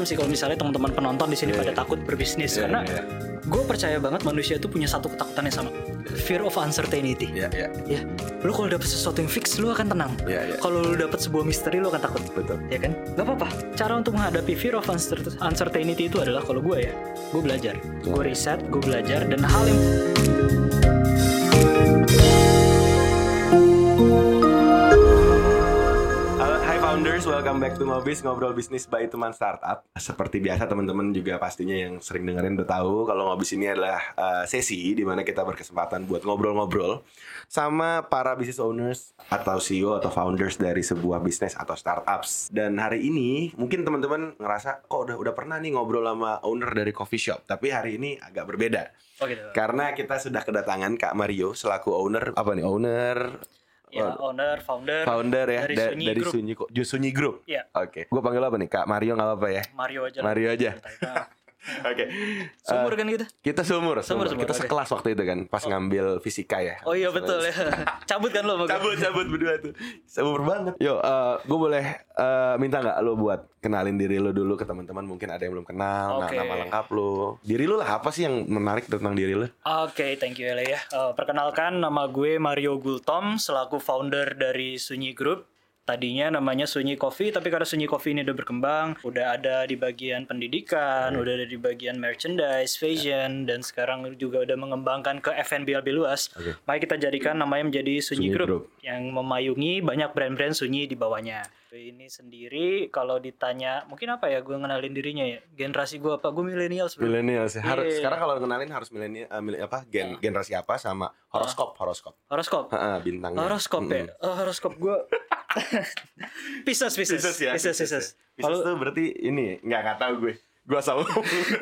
paham sih kalau misalnya teman-teman penonton di sini Iya, pada iya. takut berbisnis Iya, karena iya. gue percaya banget manusia itu punya satu ketakutan yang sama fear of uncertainty Iya, iya. ya lu kalau dapet sesuatu yang fix lu akan tenang Iya, iya. kalau lu dapet sebuah misteri lu akan takut Betul. ya kan nggak apa-apa cara untuk menghadapi fear of uncer- uncertainty itu adalah kalau gue ya gue belajar gue riset gue belajar dan hal yang founders, welcome back to Ngobis Ngobrol Bisnis by Teman Startup. Seperti biasa teman-teman juga pastinya yang sering dengerin udah tahu kalau Ngobis ini adalah uh, sesi di mana kita berkesempatan buat ngobrol-ngobrol sama para business owners atau CEO atau founders dari sebuah bisnis atau startups. Dan hari ini mungkin teman-teman ngerasa kok udah udah pernah nih ngobrol sama owner dari coffee shop, tapi hari ini agak berbeda. oh gitu Karena kita sudah kedatangan Kak Mario selaku owner apa nih? Owner ya owner founder founder ya dari da- Sunyi dari Group. Sunyi Sunyi Group. Iya. Oke. Gue panggil apa nih? Kak Mario nggak apa-apa ya? Mario aja. Mario aja. Oke. sumur kan kita Kita seumur, Seumur, seumur. seumur, Kita sekelas waktu itu kan, pas ngambil fisika ya. oh iya betul ya cabut kan lo? Cabut, cabut berdua tuh. Seumur banget. Yo, gue boleh eh, minta nggak lo buat kenalin diri lo dulu ke teman-teman mungkin ada yang belum kenal, nah, Oke. nama lengkap lo. Diri lo lah apa sih yang menarik tentang diri lo? Oke, thank you Ele ya. Eh, perkenalkan nama gue Mario Gultom selaku founder dari Sunyi Group. Tadinya namanya Sunyi Coffee, tapi karena Sunyi Coffee ini udah berkembang, udah ada di bagian pendidikan, udah ada di bagian merchandise, fashion, dan sekarang juga udah mengembangkan ke F&B lebih luas. Mari kita jadikan namanya menjadi Sunyi, Sunyi Group, Group. yang memayungi banyak brand-brand Sunyi di bawahnya. Ini sendiri kalau ditanya mungkin apa ya gue ngenalin dirinya ya generasi gue apa gue milenial sebenarnya Milenial sih. Harus Iya. sekarang kalau kenalin harus milenial eh, mile- apa gen generasi apa sama horoskop, horoskop. horoskop Heeh, bintangnya. Horoskop ya? Mm-mm. Oh, horoskop gue Pisces, Pisces Pisces ya. Pisces, Pisces Pisces Kalau tuh berarti ini nggak nggak tahu gue. Gue asal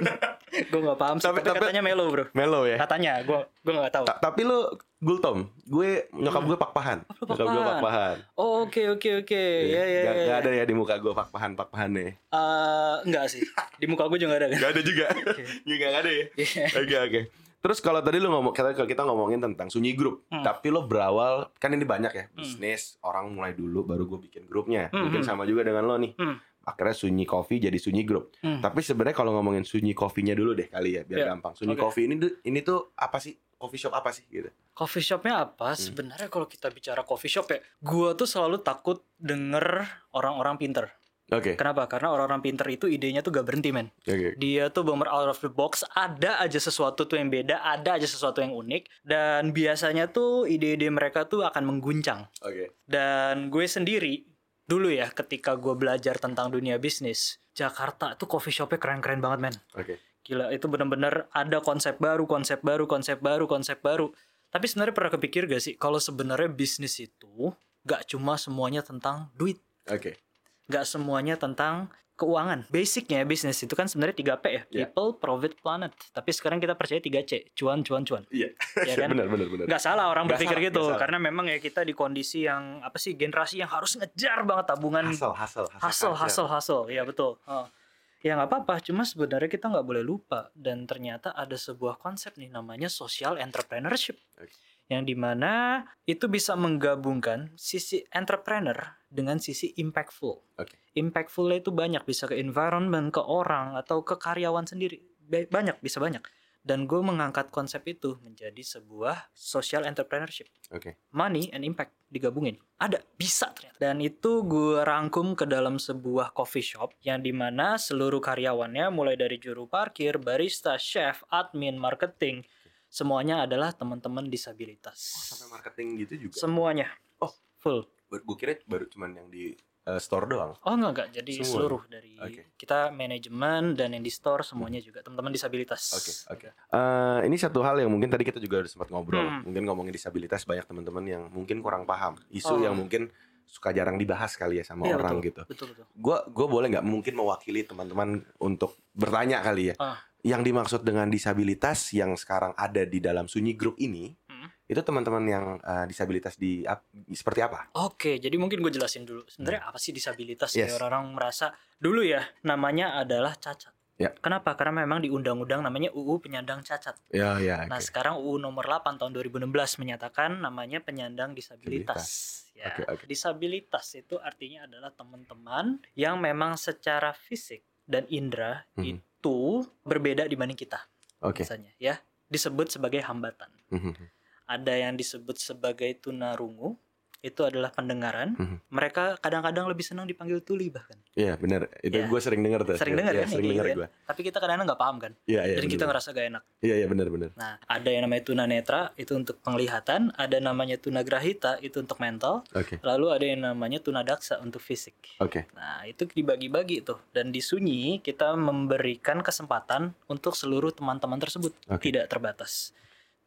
gue gak paham sih Tapi- Tapi, katanya melo bro Melo ya. Katanya, gue gue gak tahu Ta- tapi lu Gultom, gue nyokap gue pakpahan. Oh, lu Nyokap gue Pakpahan. pakpahan. Oh, oke, oke, oke Ya, ya, Gak, ya, gak ada ya di muka gue pakpahan pakpahan nih. Eh, Enggak sih Di muka gue juga gak ada kan Gak ada juga. Juga gak ada ya. Iya. Oke oke. Terus kalau tadi lu ngomong kita kita ngomongin tentang Sunyi Group, Hmm. tapi lo berawal kan ini banyak ya bisnis orang mulai dulu baru gue bikin grupnya. Hmm, Mungkin hmm. sama juga dengan lo nih. Hmm. Akhirnya Sunyi Coffee jadi Sunyi Group. Hmm. Tapi sebenarnya kalau ngomongin Sunyi Coffee-nya dulu deh kali ya biar Iya. gampang. Sunyi Oke. Coffee ini ini tuh apa sih? Coffee shop apa sih gitu? Coffee shopnya apa? Hmm. Sebenarnya kalau kita bicara coffee shop ya Gue tuh selalu takut denger orang-orang pinter Oke. Kenapa? Karena orang-orang pinter itu idenya tuh gak berhenti men Oke. dia tuh bener out of the box ada aja sesuatu tuh yang beda ada aja sesuatu yang unik dan biasanya tuh ide-ide mereka tuh akan mengguncang Oke. dan gue sendiri dulu ya ketika gue belajar tentang dunia bisnis Jakarta tuh coffee shopnya keren-keren banget men Oke. gila itu bener-bener ada konsep baru konsep baru konsep baru konsep baru tapi sebenarnya pernah kepikir gak sih kalau sebenarnya bisnis itu gak cuma semuanya tentang duit Oke. nggak semuanya tentang keuangan. Basicnya bisnis itu kan sebenarnya 3P ya. Ya. People, profit, planet. Tapi sekarang kita percaya 3C. Cuan, cuan, cuan. Iya. Ya kan? benar benar benar. Nggak salah orang Nggak berpikir salah, gitu. salah. Karena memang ya kita di kondisi yang apa sih generasi yang harus ngejar banget tabungan. Hasil hasil Hustle, hustle, hustle. Ya betul. Oh. Ya nggak apa-apa. Cuma sebenarnya kita nggak boleh lupa. Dan ternyata ada sebuah konsep nih namanya social entrepreneurship. Oke. Yang di mana itu bisa menggabungkan sisi entrepreneur dengan sisi impactful. Oke. Impactfulnya itu banyak bisa ke environment, ke orang atau ke karyawan sendiri. Ba- Banyak bisa banyak. Dan gue mengangkat konsep itu menjadi sebuah social entrepreneurship. Oke. Money and impact digabungin. Ada, bisa ternyata. Dan itu gue rangkum ke dalam sebuah coffee shop yang di mana seluruh karyawannya mulai dari juru parkir, barista, chef, admin, marketing, semuanya adalah teman-teman disabilitas. Sampai marketing gitu juga. Semuanya. Oh. full. Gue kira baru cuman yang di eh, store doang. Oh enggak enggak, jadi Semua? seluruh dari Oke. kita manajemen dan yang di store semuanya juga teman-teman disabilitas. Oke, oke. Eh, ini satu hal yang mungkin tadi kita juga udah sempat ngobrol. Hmm. Mungkin ngomongin disabilitas banyak teman-teman yang mungkin kurang paham isu Oh. yang mungkin suka jarang dibahas kali ya sama Iya, orang betul, gitu. Betul betul. Gua gue boleh nggak mungkin mewakili teman-teman untuk bertanya kali ya. Ah. Yang dimaksud dengan disabilitas yang sekarang ada di dalam Sunyi Group ini Hmm. itu teman-teman yang eh, disabilitas di ap- seperti apa? Oke, jadi mungkin gue jelasin dulu. Sebenarnya apa sih disabilitas? Hmm. Yes. Orang-orang merasa dulu ya namanya adalah cacat. Ya. Kenapa? Karena memang di undang-undang namanya UU penyandang cacat. Ya ya. Nah, sekarang UU nomor 8 tahun 2016 menyatakan namanya penyandang disabilitas. Ya. Oke, oke. Disabilitas itu artinya adalah teman-teman yang memang secara fisik dan indera Mhm. Itu berbeda dibanding kita Oke. misalnya ya disebut sebagai hambatan Mhm. ada yang disebut sebagai tunarungu itu adalah pendengaran Mhm. mereka kadang-kadang lebih senang dipanggil tuli bahkan Iya benar. Itu Iya. gue sering denger tuh. sering Iya, dengar iya, kan ya, Sering kayak denger gitu gue. kan. tapi kita kadang-kadang nggak paham kan Iya iya. jadi kita bener. ngerasa gak enak Iya iya benar benar. nah ada yang namanya tunanetra itu untuk penglihatan ada namanya tunagrahita itu untuk mental Oke lalu ada yang namanya tunadaksa untuk fisik oke. Nah, itu dibagi-bagi tuh. Dan di Sunyi kita memberikan kesempatan untuk seluruh teman-teman tersebut, Oke. tidak terbatas.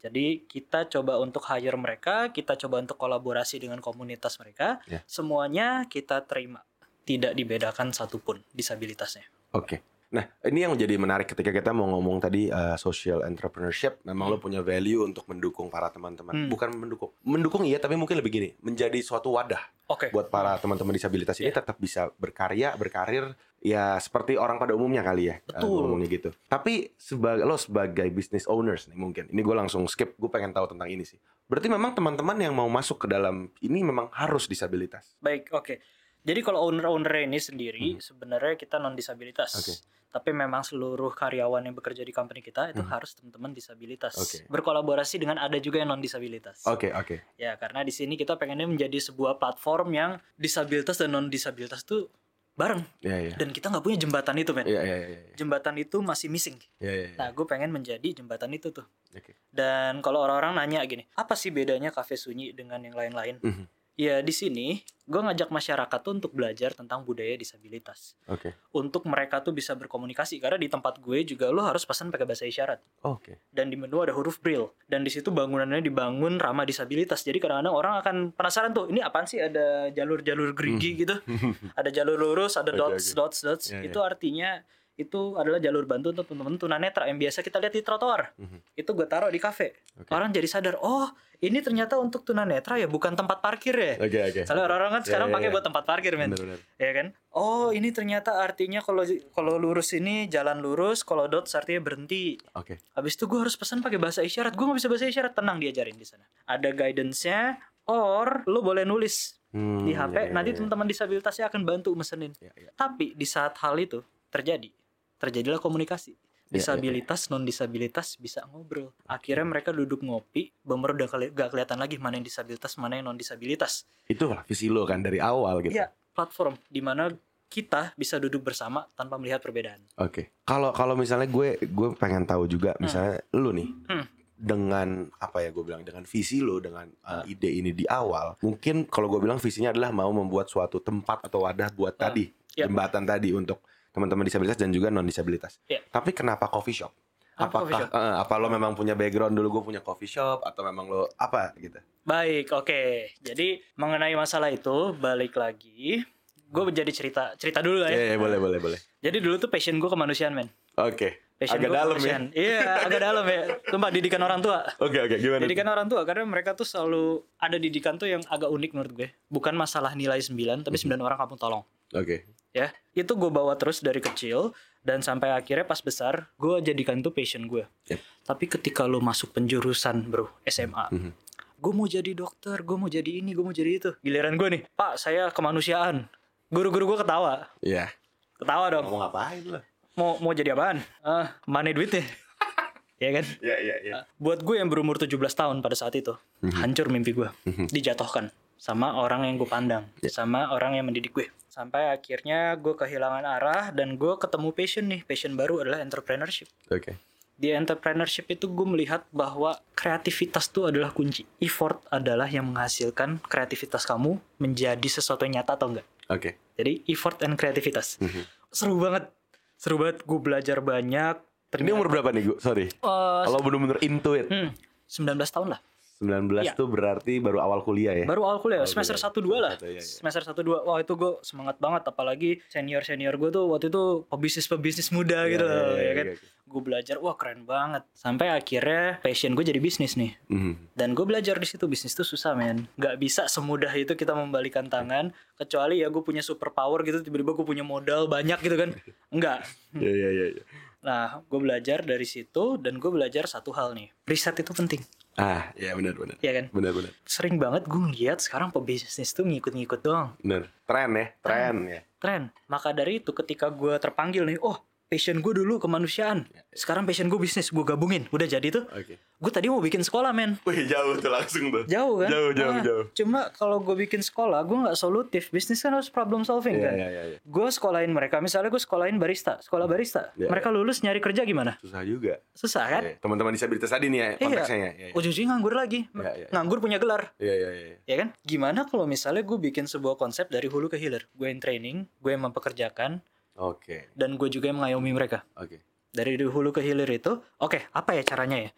Jadi kita coba untuk hire mereka, kita coba untuk kolaborasi dengan komunitas mereka. Ya. Semuanya kita terima. Tidak dibedakan satupun disabilitasnya. Oke. Nah, ini yang menjadi menarik ketika kita mau ngomong tadi uh, social entrepreneurship. Memang lo punya value untuk mendukung para teman-teman. Hmm. Bukan mendukung, mendukung iya, tapi mungkin lebih gini, menjadi suatu wadah Oke. buat para teman-teman disabilitas ini Iya. tetap bisa berkarya, berkarir, ya seperti orang pada umumnya kali ya. uh, Betul. ngomongnya gitu. Tapi sebagai lo sebagai business owners nih mungkin, ini gue langsung skip. Gue pengen tahu tentang ini sih. Berarti memang teman-teman yang mau masuk ke dalam ini memang harus disabilitas. Baik, oke. Jadi kalau owner-owner ini sendiri sebenarnya kita non disabilitas. Hmm. Oke. Tapi memang seluruh karyawan yang bekerja di company kita itu Mhm. harus teman-teman disabilitas. Oke. Berkolaborasi dengan ada juga yang non disabilitas. Oke oke. Ya, karena di sini kita pengennya menjadi sebuah platform yang disabilitas dan non disabilitas tuh bareng Iya iya. dan kita nggak punya jembatan itu, men. Iya iya iya. iya. Jembatan itu masih missing. Iya iya. iya. Nah, gue pengen menjadi jembatan itu tuh. Oke. Dan kalau orang-orang nanya gini, apa sih bedanya kafe sunyi dengan yang lain-lain? Mhm. Ya di sini gue ngajak masyarakat tuh untuk belajar tentang budaya disabilitas. Oke. Untuk mereka tuh bisa berkomunikasi karena di tempat gue juga lo harus pesan pakai bahasa isyarat. Oke. Dan di menu ada huruf braille dan di situ bangunannya dibangun ramah disabilitas. Jadi kadang-kadang orang akan penasaran tuh, ini apaan sih ada jalur-jalur gerigi gitu. Ada jalur lurus, ada Oke, dots, oke. dots, dots. Ya, itu artinya itu adalah jalur bantu untuk teman-teman tunanetra yang biasa kita lihat di trotoar. Mhm. Itu gue taruh di kafe. Oke. Orang jadi sadar, oh ini ternyata untuk tunanetra ya bukan tempat parkir ya. Oke oke. Soalnya orang-orang kan Ya, sekarang ya, pakai ya. buat tempat parkir men, benar. ya kan? Oh ini ternyata artinya kalau kalau lurus ini jalan lurus, kalau dots artinya berhenti. Oke. Habis itu gue harus pesan pakai bahasa isyarat. Gue nggak bisa bahasa isyarat, tenang diajarin di sana. Ada guidance-nya, or lo boleh nulis Hmm, di HP. ya, ya, nanti ya. teman-teman disabilitasnya akan bantu mesenin. Ya, ya. Tapi di saat hal itu terjadi, terjadilah komunikasi. Ya, ya, ya. Disabilitas, non disabilitas bisa ngobrol. Akhirnya mereka duduk ngopi, bener udah keli- gak kelihatan lagi mana yang disabilitas, mana yang non disabilitas. Itu lah visi lo kan dari awal gitu. Iya, platform di mana kita bisa duduk bersama tanpa melihat perbedaan. Oke. Kalau kalau misalnya gue gue pengen tahu juga misalnya lu nih Hmm. dengan apa ya gue bilang dengan visi lo dengan uh, ide ini di awal mungkin kalau gue bilang visinya adalah mau membuat suatu tempat atau wadah buat Ah, tadi iya. jembatan tadi untuk teman-teman disabilitas dan juga non disabilitas. Iya. Tapi kenapa coffee shop? Apa coffee Apakah shop? eh, apa lo memang punya background dulu gue punya coffee shop atau memang lo apa gitu? Baik, oke. Jadi mengenai masalah itu balik lagi, gue jadi cerita cerita dulu lah Iya ya. iya, boleh boleh boleh. Jadi dulu tuh passion gue kemanusiaan men. Oke. Passion Agak gua dalam ya. Iya, agak dalam ya. Sumpah didikan orang tua. Oke oke gimana? Didikan orang tua karena mereka tuh selalu ada didikan tuh yang agak unik menurut gue. Bukan masalah nilai 9, tapi 9 orang kamu tolong. Oke. Ya, itu gue bawa terus dari kecil dan sampai akhirnya pas besar gue jadikan tuh passion gue. Yep. Tapi ketika lo masuk penjurusan bro SMA, Mhm. gue mau jadi dokter, gue mau jadi ini, gue mau jadi itu. Giliran gue nih, Pak saya kemanusiaan. Guru-guru gue ketawa, Iya. ketawa dong. Mau ngapain lo? Mau mau jadi apaan? Ah, mana duitnya? ya kan? Iya iya iya. Buat gue yang berumur 17 tahun pada saat itu, hancur mimpi gue. Dijatuhkan sama orang yang gue pandang, sama orang yang mendidik gue. Sampai akhirnya gue kehilangan arah dan gue ketemu passion nih. Passion baru adalah entrepreneurship. Oke. Di entrepreneurship itu gue melihat bahwa kreativitas itu adalah kunci. Effort adalah yang menghasilkan kreativitas kamu menjadi sesuatu yang nyata atau enggak. Oke. Jadi effort and kreativitas. Mhm. Seru banget. Seru banget. Gue belajar banyak. Ini umur berapa nih gue? Sorry. Eh, Kalau bener-bener into it. hmm, 19 tahun lah. 19 Iya. tuh berarti baru awal kuliah ya? Baru awal kuliah, Awal semester kuliah. 1 2 lah. Satu, iya, iya. Semester 1 2. Wah, itu gue semangat banget apalagi senior-senior gue tuh waktu itu pebisnis-pebisnis muda Iya, gitu iya, iya, ya kan. iya, iya. Gue belajar, wah keren banget. Sampai akhirnya passion gue jadi bisnis nih. Mhm. Dan gue belajar di situ bisnis tuh susah men. Gak bisa semudah itu kita membalikan tangan. Kecuali ya gue punya super power gitu. Tiba-tiba gue punya modal banyak gitu kan. Enggak. Iya iya iya. iya. Nah gue belajar dari situ. Dan gue belajar satu hal nih. Riset itu penting. Ah, iya benar benar. Ya kan? Benar benar. Sering banget gue ngeliat sekarang pebisnis tuh ngikut-ngikut doang. Benar. Tren ya, tren ya. tren. Maka dari itu ketika gue terpanggil nih, oh passion gue dulu kemanusiaan. Sekarang passion gue bisnis, gue gabungin. Udah jadi tuh. Oke. Gue tadi mau bikin sekolah men. Wih jauh tuh langsung tuh. Jauh kan? Jauh, jauh, Nah, jauh. Cuma kalau gue bikin sekolah, gue nggak solutif. Bisnis kan harus problem solving Iya kan. iya iya. iya. Gue sekolahin mereka. Misalnya gue sekolahin barista, sekolah barista. Iya, mereka lulus nyari kerja gimana? Susah juga. Susah kan? Iya. Teman-teman disabilitas tadi nih ya konteksnya ya. Iya, iya. Ujung-ujungnya nganggur lagi. Iya, iya. Nganggur punya gelar. Iya iya iya. Ya kan? Gimana kalau misalnya gue bikin sebuah konsep dari hulu ke hilir? Gue yang training, gue yang mempekerjakan, Oke. dan gue juga yang mengayomi mereka. Oke. Dari hulu ke hilir itu, oke, apa ya caranya ya?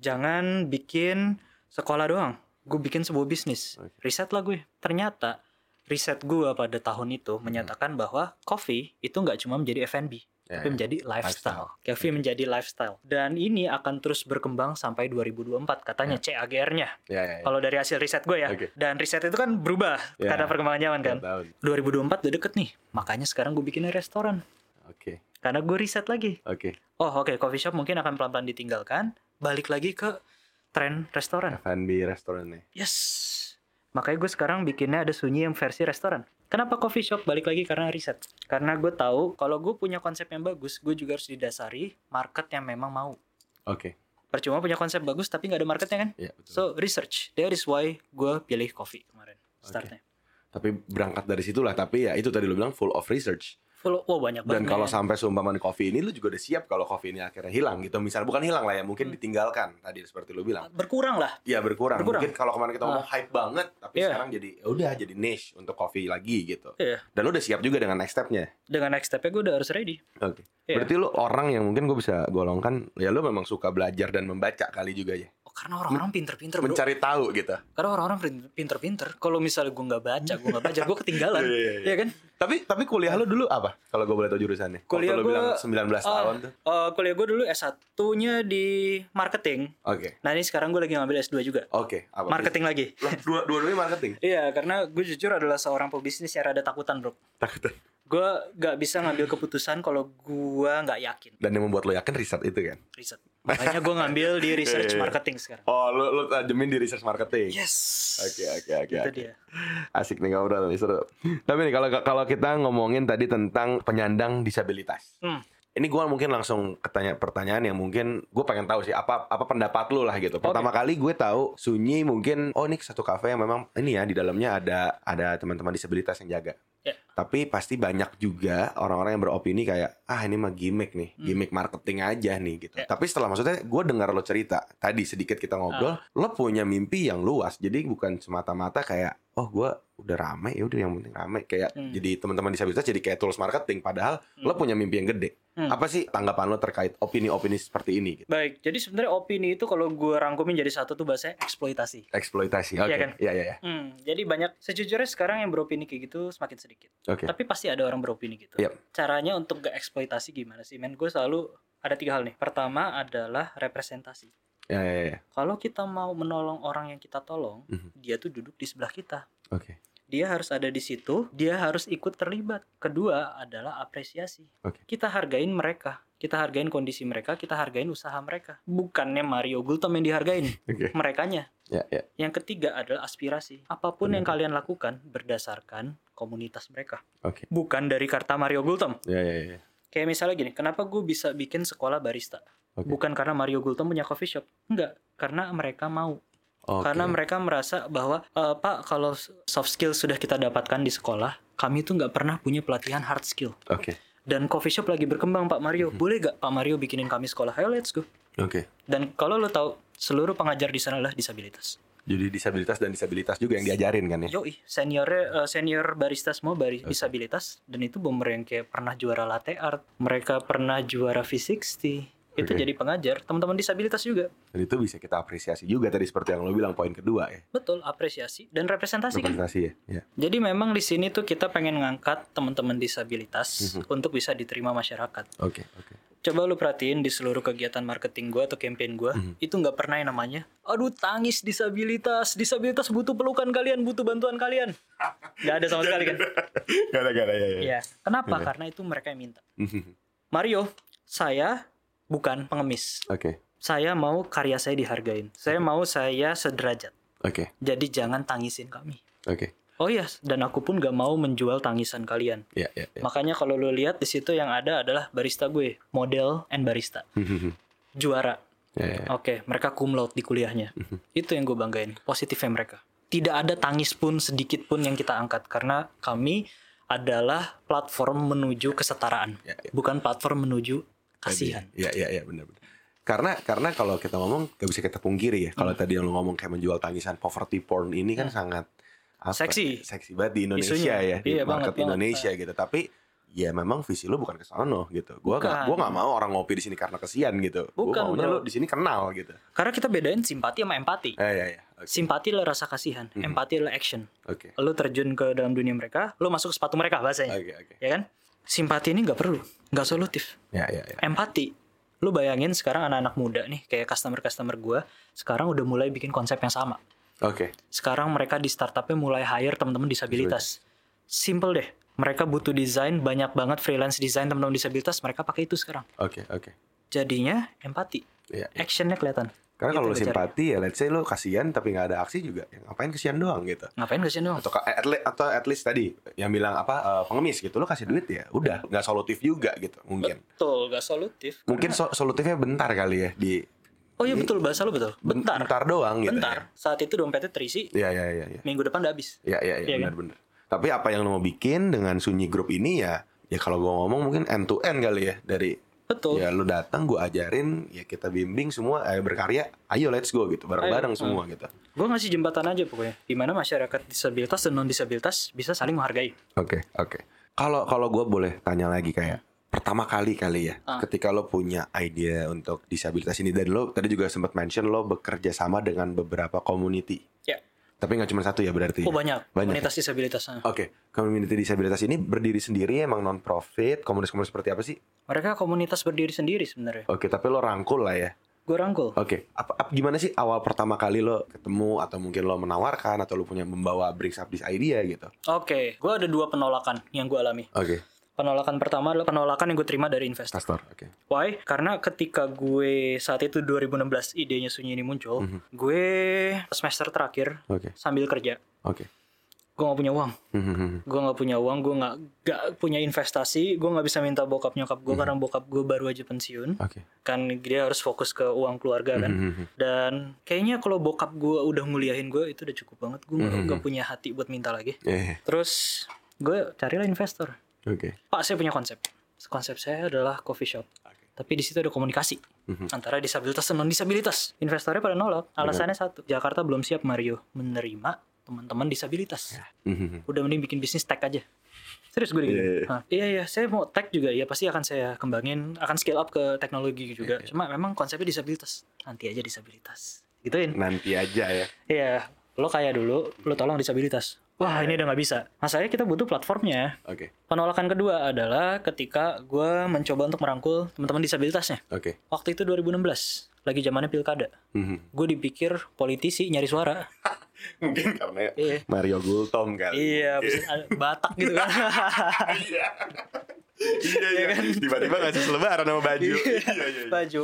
Jangan bikin sekolah doang. Gue bikin sebuah bisnis. Oke. Riset lah gue. Ternyata riset gue pada tahun itu menyatakan bahwa coffee itu nggak cuma menjadi F&B, Tapi ya. menjadi lifestyle. Coffee menjadi lifestyle. Dan ini akan terus berkembang sampai 2024 katanya CAGR-nya. Iya iya. iya. Kalau dari hasil riset gue ya. Oke. Dan riset itu kan berubah Ya. karena perkembangan zaman kan. Tahun. 2024 udah deket nih. Makanya sekarang gue bikin restoran. Oke. Karena gue riset lagi. Oke. Oh oke, coffee shop mungkin akan pelan-pelan ditinggalkan. Balik lagi ke tren restoran. F&B restoran nih. Yes. Makanya gue sekarang bikinnya ada sunyi yang versi restoran. Kenapa coffee shop? Balik lagi karena riset. Karena gue tahu kalau gue punya konsep yang bagus, gue juga harus didasari market yang memang mau. Oke. Percuma punya konsep bagus tapi nggak ada marketnya kan? Iya betul. So research. That is why gue pilih coffee kemarin. Startnya. tapi berangkat dari situlah tapi ya itu tadi lu bilang full of research. Full, oh banyak Dan banget. kalau sampai seumpama di coffee ini lu juga udah siap kalau coffee ini akhirnya hilang gitu. Misal bukan hilang lah ya, Hmm. mungkin ditinggalkan tadi seperti lu bilang. berkurang lah. Iya berkurang. Berkurang. Mungkin kalau kemarin kita ngomong hype banget, tapi Iya. sekarang jadi ya udah jadi niche untuk coffee lagi gitu. Iya. Dan lu udah siap juga dengan next stepnya. Dengan next step-nya gue udah harus ready. Oke. Iya. Berarti lu orang yang mungkin gue bisa golongkan, ya lu memang suka belajar dan membaca kali juga ya. Karena orang-orang pinter-pinter bro. Mencari tahu gitu. Karena orang-orang pin- pinter-pinter. Kalau misalnya gue nggak baca, gue nggak baca, gue ketinggalan. Iya, iya, iya. Iya kan? Tapi tapi kuliah lu dulu apa? Kalau gue boleh tahu jurusannya. Kuliah Waktu gua, bilang 19 tahun Ah, tuh. eh, kuliah gue dulu S1-nya di marketing. Oke. Nah ini sekarang gue lagi ngambil S2 juga. Oke, apa? Marketing lagi. Lah, dua dua-duanya marketing. Iya, karena gue jujur adalah seorang pebisnis yang rada takutan bro. Takut. Gue gak bisa ngambil keputusan kalau gue nggak yakin. Dan yang membuat lo yakin riset itu kan? Riset. Makanya gue ngambil di research marketing sekarang. Oh, lu lu tajemin di research marketing. Yes. Oke, oke, oke. Itu dia. Asik nih ngobrol nih seru. Tapi nih kalau kalau kita ngomongin tadi tentang penyandang disabilitas. Hmm. Ini gua mungkin langsung ketanya pertanyaan yang mungkin gue pengen tahu sih apa apa pendapat lu lah gitu. Pertama kali gue tahu Sunyi mungkin oh ini satu kafe yang memang ini ya di dalamnya ada ada teman-teman disabilitas yang jaga. Ya. Tapi pasti banyak juga orang-orang yang beropini kayak ah ini mah gimmick nih, gimmick marketing aja nih gitu. Hmm. Ya. Tapi setelah maksudnya gue dengar lo cerita tadi sedikit kita ngobrol, Ah. lo punya mimpi yang luas. Jadi bukan semata-mata kayak oh gue udah rame ya udah yang penting rame kayak Hmm. jadi teman-teman disabilitas jadi kayak tools marketing padahal lo punya mimpi yang gede. Hmm. Apa sih tanggapan lo terkait opini-opini seperti ini? Gitu? Baik, jadi sebenarnya opini itu kalau gue rangkumin jadi satu tuh bahasa eksploitasi. Eksploitasi, oke. Iya kan? Iya iya iya. Hmm, jadi banyak sejujurnya sekarang yang beropini kayak gitu semakin sedikit. Oke. Tapi pasti ada orang beropini gitu. Yap. Caranya untuk gak eksploitasi gimana sih? Men, gue selalu ada tiga hal nih. Pertama adalah representasi. Iya iya iya. Kalau kita mau menolong orang yang kita tolong, Mhm. dia tuh duduk di sebelah kita. Oke. Dia harus ada di situ, dia harus ikut terlibat. Kedua adalah apresiasi. Oke. Kita hargain mereka, kita hargain kondisi mereka, kita hargain usaha mereka. Bukannya Mario Gultom yang dihargain, Oke. merekanya. Ya ya. Yang ketiga adalah aspirasi. Apa pun yang kalian lakukan berdasarkan komunitas mereka. Oke. Bukan dari karta Mario Gultom. Ya ya ya. Kayak misalnya gini, kenapa gue bisa bikin sekolah barista? Oke. Bukan karena Mario Gultom punya coffee shop. Enggak, karena mereka mau. Oke. Karena mereka merasa bahwa, "E, Pak, kalau soft skill sudah kita dapatkan di sekolah, kami tuh nggak pernah punya pelatihan hard skill. Oke. Dan coffee shop lagi berkembang, Pak Mario. Mhm. Boleh gak Pak Mario bikinin kami sekolah? Ayo, let's go. Oke. Dan kalau lo tahu, seluruh pengajar di sana adalah disabilitas. Jadi disabilitas dan disabilitas juga yang diajarin kan ya? Yoi, seniornya eh, senior barista semua bari, disabilitas dan itu bomber yang kayak pernah juara latte art, mereka pernah juara V60. Itu jadi pengajar, teman-teman disabilitas juga. Dan itu bisa kita apresiasi juga tadi seperti yang lo bilang poin kedua ya. Betul, apresiasi dan representasi kan. Representasi ya. ya. Jadi memang di sini tuh kita pengen ngangkat teman-teman disabilitas Mhm. untuk bisa diterima masyarakat. Oke oke. Coba lu perhatiin di seluruh kegiatan marketing gua atau campaign gua, Mhm. itu nggak pernah yang namanya, aduh tangis disabilitas, disabilitas butuh pelukan kalian, butuh bantuan kalian. Gak ada sama sekali kan? Gak ada gak ada ya ya. Iya. Kenapa? Iya. Karena itu mereka yang minta. Mhm. Mario, saya bukan pengemis. Oke Saya mau karya saya dihargain. Saya mau saya sederajat. oke Jadi jangan tangisin kami. oke. Oh iya, dan aku pun gak mau menjual tangisan kalian. Iya, iya, iya. Makanya kalau lo lihat di situ yang ada adalah barista gue, model and barista, juara. Iya, iya. Oke, mereka cum laude di kuliahnya. Itu yang gue banggain, positifnya mereka. Tidak ada tangis pun sedikit pun yang kita angkat karena kami adalah platform menuju kesetaraan, Ya, ya. bukan platform menuju kasihan. Iya, iya, iya, benar-benar. Karena karena kalau kita ngomong gak bisa kita pungkiri ya. Kalau Hmm. tadi lo ngomong kayak menjual tangisan poverty porn ini kan sangat apa, Seksi. seksi banget di Indonesia Isunya. ya, di Iya, market banget, banget. Indonesia gitu. Tapi ya memang visi lo bukan ke sono gitu. Gua gak, gua gak mau orang ngopi di sini karena kesian gitu. Bukan, gua maunya bro. lo di sini kenal gitu. Karena kita bedain simpati sama empati. Eh, iya, iya. Oke. Simpati adalah rasa kasihan, Hmm. empati adalah action. Oke. Lo terjun ke dalam dunia mereka, lo masuk ke sepatu mereka bahasanya. Oke, oke. Ya kan? Simpati ini nggak perlu, nggak solutif. Ya, ya, ya. Empati. Lo bayangin sekarang anak-anak muda nih, kayak customer-customer gua, sekarang udah mulai bikin konsep yang sama. Oke. Sekarang mereka di startupnya mulai hire teman-teman disabilitas. Simple deh. Mereka butuh desain, banyak banget freelance desain teman-teman disabilitas, mereka pakai itu sekarang. Oke, oke. Jadinya empati. Iya. Actionnya kelihatan. Karena Itu kalau lo simpati ya let's say lo kasihan tapi nggak ada aksi juga. Ya, ngapain kesian doang gitu. Ngapain kasihan doang? atau at, le- atau at least tadi yang bilang apa eh, pengemis gitu lo kasih duit ya udah nggak solutif juga gitu mungkin Betul, gak solutif. mungkin so- solutifnya bentar kali ya di Oh iya betul, bahasa lo betul. ben- Bentar. bentar doang gitu Bentar. Saat itu dompetnya terisi, ya ya ya ya minggu depan udah habis. ya ya ya Iya benar benar tapi apa yang lo mau bikin dengan sunyi grup ini ya ya kalau gua ngomong mungkin end to end kali ya dari Betul. ya lo datang gua ajarin ya kita bimbing semua eh, berkarya ayo let's go gitu bareng-bareng Ayo. semua gitu Gue ngasih jembatan aja pokoknya. Di mana masyarakat disabilitas dan non disabilitas bisa saling menghargai. Oke, oke. Kalau kalau gue boleh tanya lagi kayak pertama kali kali ya, Ah. ketika lo punya ide untuk disabilitas ini dan lo tadi juga sempat mention lo bekerja sama dengan beberapa community. Ya. Tapi nggak cuma satu ya berarti. Oh banyak. Banyak Komunitas disabilitas. Nah. Oke, community disabilitas ini berdiri sendiri emang non profit, komunitas-komunitas seperti apa sih? Mereka komunitas berdiri sendiri sebenarnya. Oke, tapi lo rangkul lah ya. Gue rangkul. Oke, apa, apa- gimana sih awal pertama kali lo ketemu atau mungkin lo menawarkan atau lo punya membawa brings up this idea gitu? Oke, gue ada dua penolakan yang gue alami. Oke, Penolakan pertama adalah penolakan yang gue terima dari investor. Pastor. Oke. Why? Karena ketika gue saat itu 2016 idenya Sunyi ini muncul, Mhm. gue semester terakhir Oke. sambil kerja, Oke. gue nggak punya uang. Mhm. gue nggak punya uang gue nggak nggak punya investasi gue nggak bisa minta bokap nyokap gue karena bokap gue baru aja pensiun Oke. kan dia harus fokus ke uang keluarga kan Mhm. dan kayaknya kalau bokap gue udah nguliahin gue itu udah cukup banget gue Mhm. nggak punya hati buat minta lagi Eh, terus gue carilah investor oke. pak saya punya konsep. Konsep saya adalah coffee shop. Tapi di situ ada komunikasi Mhm. antara disabilitas dan non disabilitas investornya pada nolak alasannya satu Jakarta belum siap Mario menerima teman-teman disabilitas. Mhm. udah mending bikin bisnis tech aja. Serius gue Iya, gitu. Iya. Hah, iya iya. Saya mau tech juga. Ya pasti akan saya kembangin akan scale up ke teknologi juga. Iya, cuma memang konsepnya disabilitas. Nanti aja disabilitas. Gituin. Nanti aja ya. iya. Lo kaya dulu lo tolong disabilitas wah ini udah nggak bisa masalahnya kita butuh platformnya Oke. penolakan kedua adalah ketika gue mencoba untuk merangkul teman-teman disabilitasnya Oke. waktu itu 2016 lagi zamannya pilkada Mhm. gue dipikir politisi nyari suara Mungkin karena iya Mario Gultom kali. Iya, ada Batak gitu kan. Iya. Iya iya. Tiba-tiba ngasih selebaran sama baju. Iya iya. iya. Baju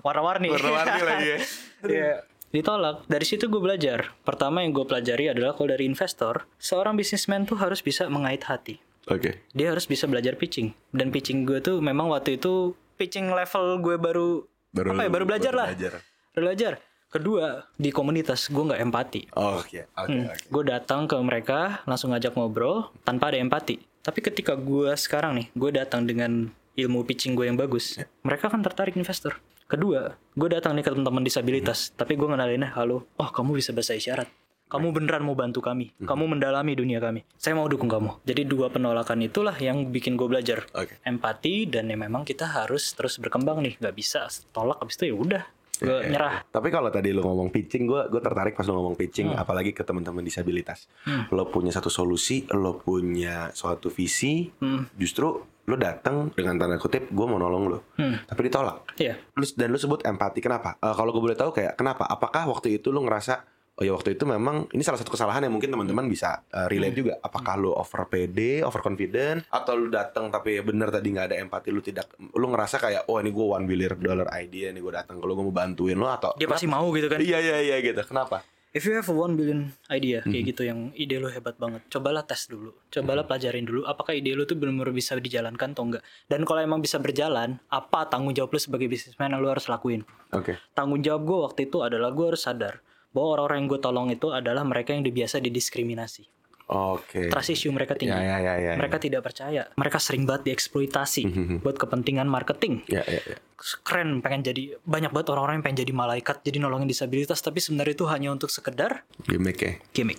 warna-warni. Warna-warni lagi ya. Iya. Ditolak. Dari situ gue belajar. Pertama yang gue pelajari adalah kalau dari investor, seorang bisnismen tuh harus bisa mengait hati. Oke. Dia harus bisa belajar pitching. Dan pitching gue tuh memang waktu itu pitching level gue baru, apa ya baru belajar lah. belajar. Baru belajar. Kedua di komunitas gue nggak empati. Oh, Oke. Oke. Oke. Gue datang ke mereka langsung ngajak ngobrol tanpa ada empati. Tapi ketika gue sekarang nih, gue datang dengan ilmu pitching gue yang bagus, mereka kan tertarik investor. Kedua, gue datang nih ke teman-teman disabilitas, tapi gue ngenalinnya, halo, oh kamu bisa bahasa isyarat. Kamu beneran mau bantu kami. Kamu mendalami dunia kami. Saya mau dukung kamu. Jadi dua penolakan itulah yang bikin gue belajar. Oke. Empati dan ya memang kita harus terus berkembang nih. Gak bisa tolak habis itu ya udah. Gue Iya, nyerah. Tapi kalau tadi lu ngomong pitching, gue gue tertarik pas lu ngomong pitching, apalagi ke teman-teman disabilitas. Hmm. Lo punya satu solusi, lo punya suatu visi, Hmm. justru lo datang dengan tanda kutip, gue mau nolong lo, Hmm. tapi ditolak. Iya. Lu, dan lu sebut empati, kenapa? Eh, kalau gue boleh tahu kayak kenapa? Apakah waktu itu lu ngerasa Oh ya waktu itu memang ini salah satu kesalahan yang mungkin teman-teman bisa eh, relate juga. Apakah lu over pede, over confident, atau lu datang tapi bener tadi nggak ada empati, lu tidak, lu ngerasa kayak oh ini gue one billion dollar idea, ini gue datang kalau gue mau bantuin lo atau Dia pasti mau gitu kan. Iya iya iya gitu. Kenapa? If you have a one billion idea kayak gitu yang ide lu hebat banget, cobalah tes dulu, cobalah pelajarin dulu apakah ide lu tuh benar-benar bisa dijalankan atau enggak. Dan kalau emang bisa berjalan, apa tanggung jawab lu sebagai bisnismen yang lu harus lakuin? Oke. Tanggung jawab gue waktu itu adalah gue harus sadar bahwa orang-orang yang gue tolong itu adalah mereka yang biasa didiskriminasi. Oke. Trust issue mereka tinggi. Ya, ya, ya, ya, mereka tidak percaya. Mereka sering banget dieksploitasi buat kepentingan marketing. Ya, ya, ya. Keren, pengen jadi banyak banget orang-orang yang pengen jadi malaikat, jadi nolongin disabilitas, tapi sebenarnya itu hanya untuk sekedar Gimmick ya. gimmick.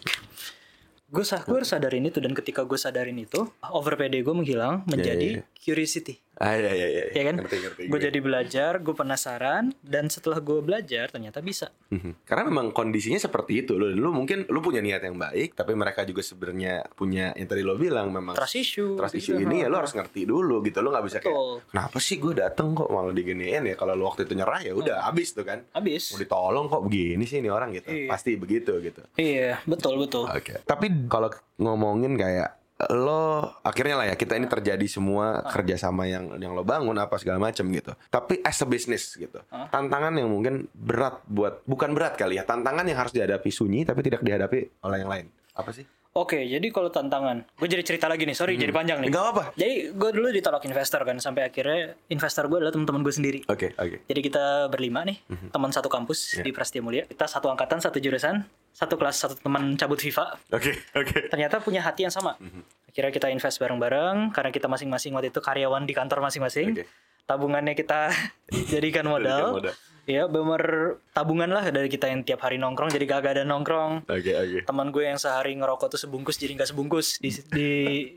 Gue sah, gue harus sadarin itu dan ketika gue sadarin itu, over PD gue menghilang menjadi iya, iya. curiosity. Ah, ya, ya, ya. Ya kan? Ngerti, ngerti Gue jadi belajar, gue penasaran, dan setelah gue belajar ternyata bisa. Mhm. Karena memang kondisinya seperti itu. Lu, lu mungkin lu punya niat yang baik, tapi mereka juga sebenarnya punya yang tadi lo bilang memang Trust issue. trust gitu. issue ini ya lu harus ngerti dulu gitu. Lu nggak bisa kayak Betul. kenapa sih gue dateng kok malah diginiin ya. Kalau lu waktu itu nyerah ya udah habis tuh kan. Habis. Mau ditolong kok begini sih ini orang gitu. Iya. Pasti begitu gitu. Iya, betul betul. Oke. Tapi kalau ngomongin kayak lo akhirnya lah ya kita ini terjadi semua kerjasama yang yang lo bangun apa segala macam gitu. Tapi as a business gitu. Tantangan yang mungkin berat buat bukan berat kali ya. Tantangan yang harus dihadapi Sunyi tapi tidak dihadapi oleh yang lain. Apa sih? Oke, jadi kalau tantangan, gue jadi cerita lagi nih, sorry jadi panjang nih. Enggak apa. Jadi gue dulu ditolak investor kan, sampai akhirnya investor gue adalah teman-teman gue sendiri. Oke, oke. Jadi kita berlima nih, teman satu kampus Iya. di Prasetya Mulia. Kita satu angkatan, satu jurusan, satu kelas, satu teman cabut FIFA. Oke, oke. Ternyata punya hati yang sama. Mhm. Akhirnya kita invest bareng-bareng, karena kita masing-masing waktu itu karyawan di kantor masing-masing. Oke. Tabungannya kita jadikan modal. Modal. Ya, bener tabungan lah dari kita yang tiap hari nongkrong, jadi kagak ada nongkrong. Oke, oke. Teman gue yang sehari ngerokok tuh sebungkus jadi nggak sebungkus, di, di,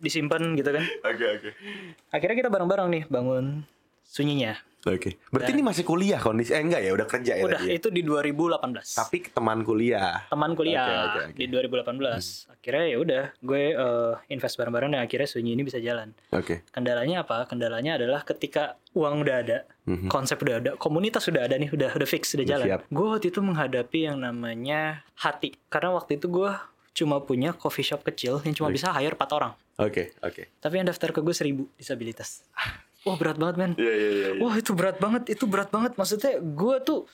disimpan gitu kan. Oke, oke. Akhirnya kita bareng-bareng nih bangun sunyinya. Oke. Berarti ini masih kuliah kondisi eh enggak ya, udah kerja ya Udah tadi ya? itu di 2018. Tapi teman kuliah. teman kuliah Oke, oke, oke. di 2018. Akhirnya ya udah gue eh, invest bareng-bareng dan akhirnya sunyi ini bisa jalan. Oke. Kendalanya apa? Kendalanya adalah ketika uang udah ada, Mhm. konsep udah ada, komunitas sudah ada nih, udah udah fix, udah Udah jalan. siap. Gue waktu itu menghadapi yang namanya hati. Karena waktu itu gue cuma punya coffee shop kecil yang cuma bisa hire 4 orang. Oke, oke. Tapi yang daftar ke gue 1000 disabilitas. Wah berat banget men. Iya, iya, iya. Wah itu berat banget, itu berat banget. Maksudnya gue tuh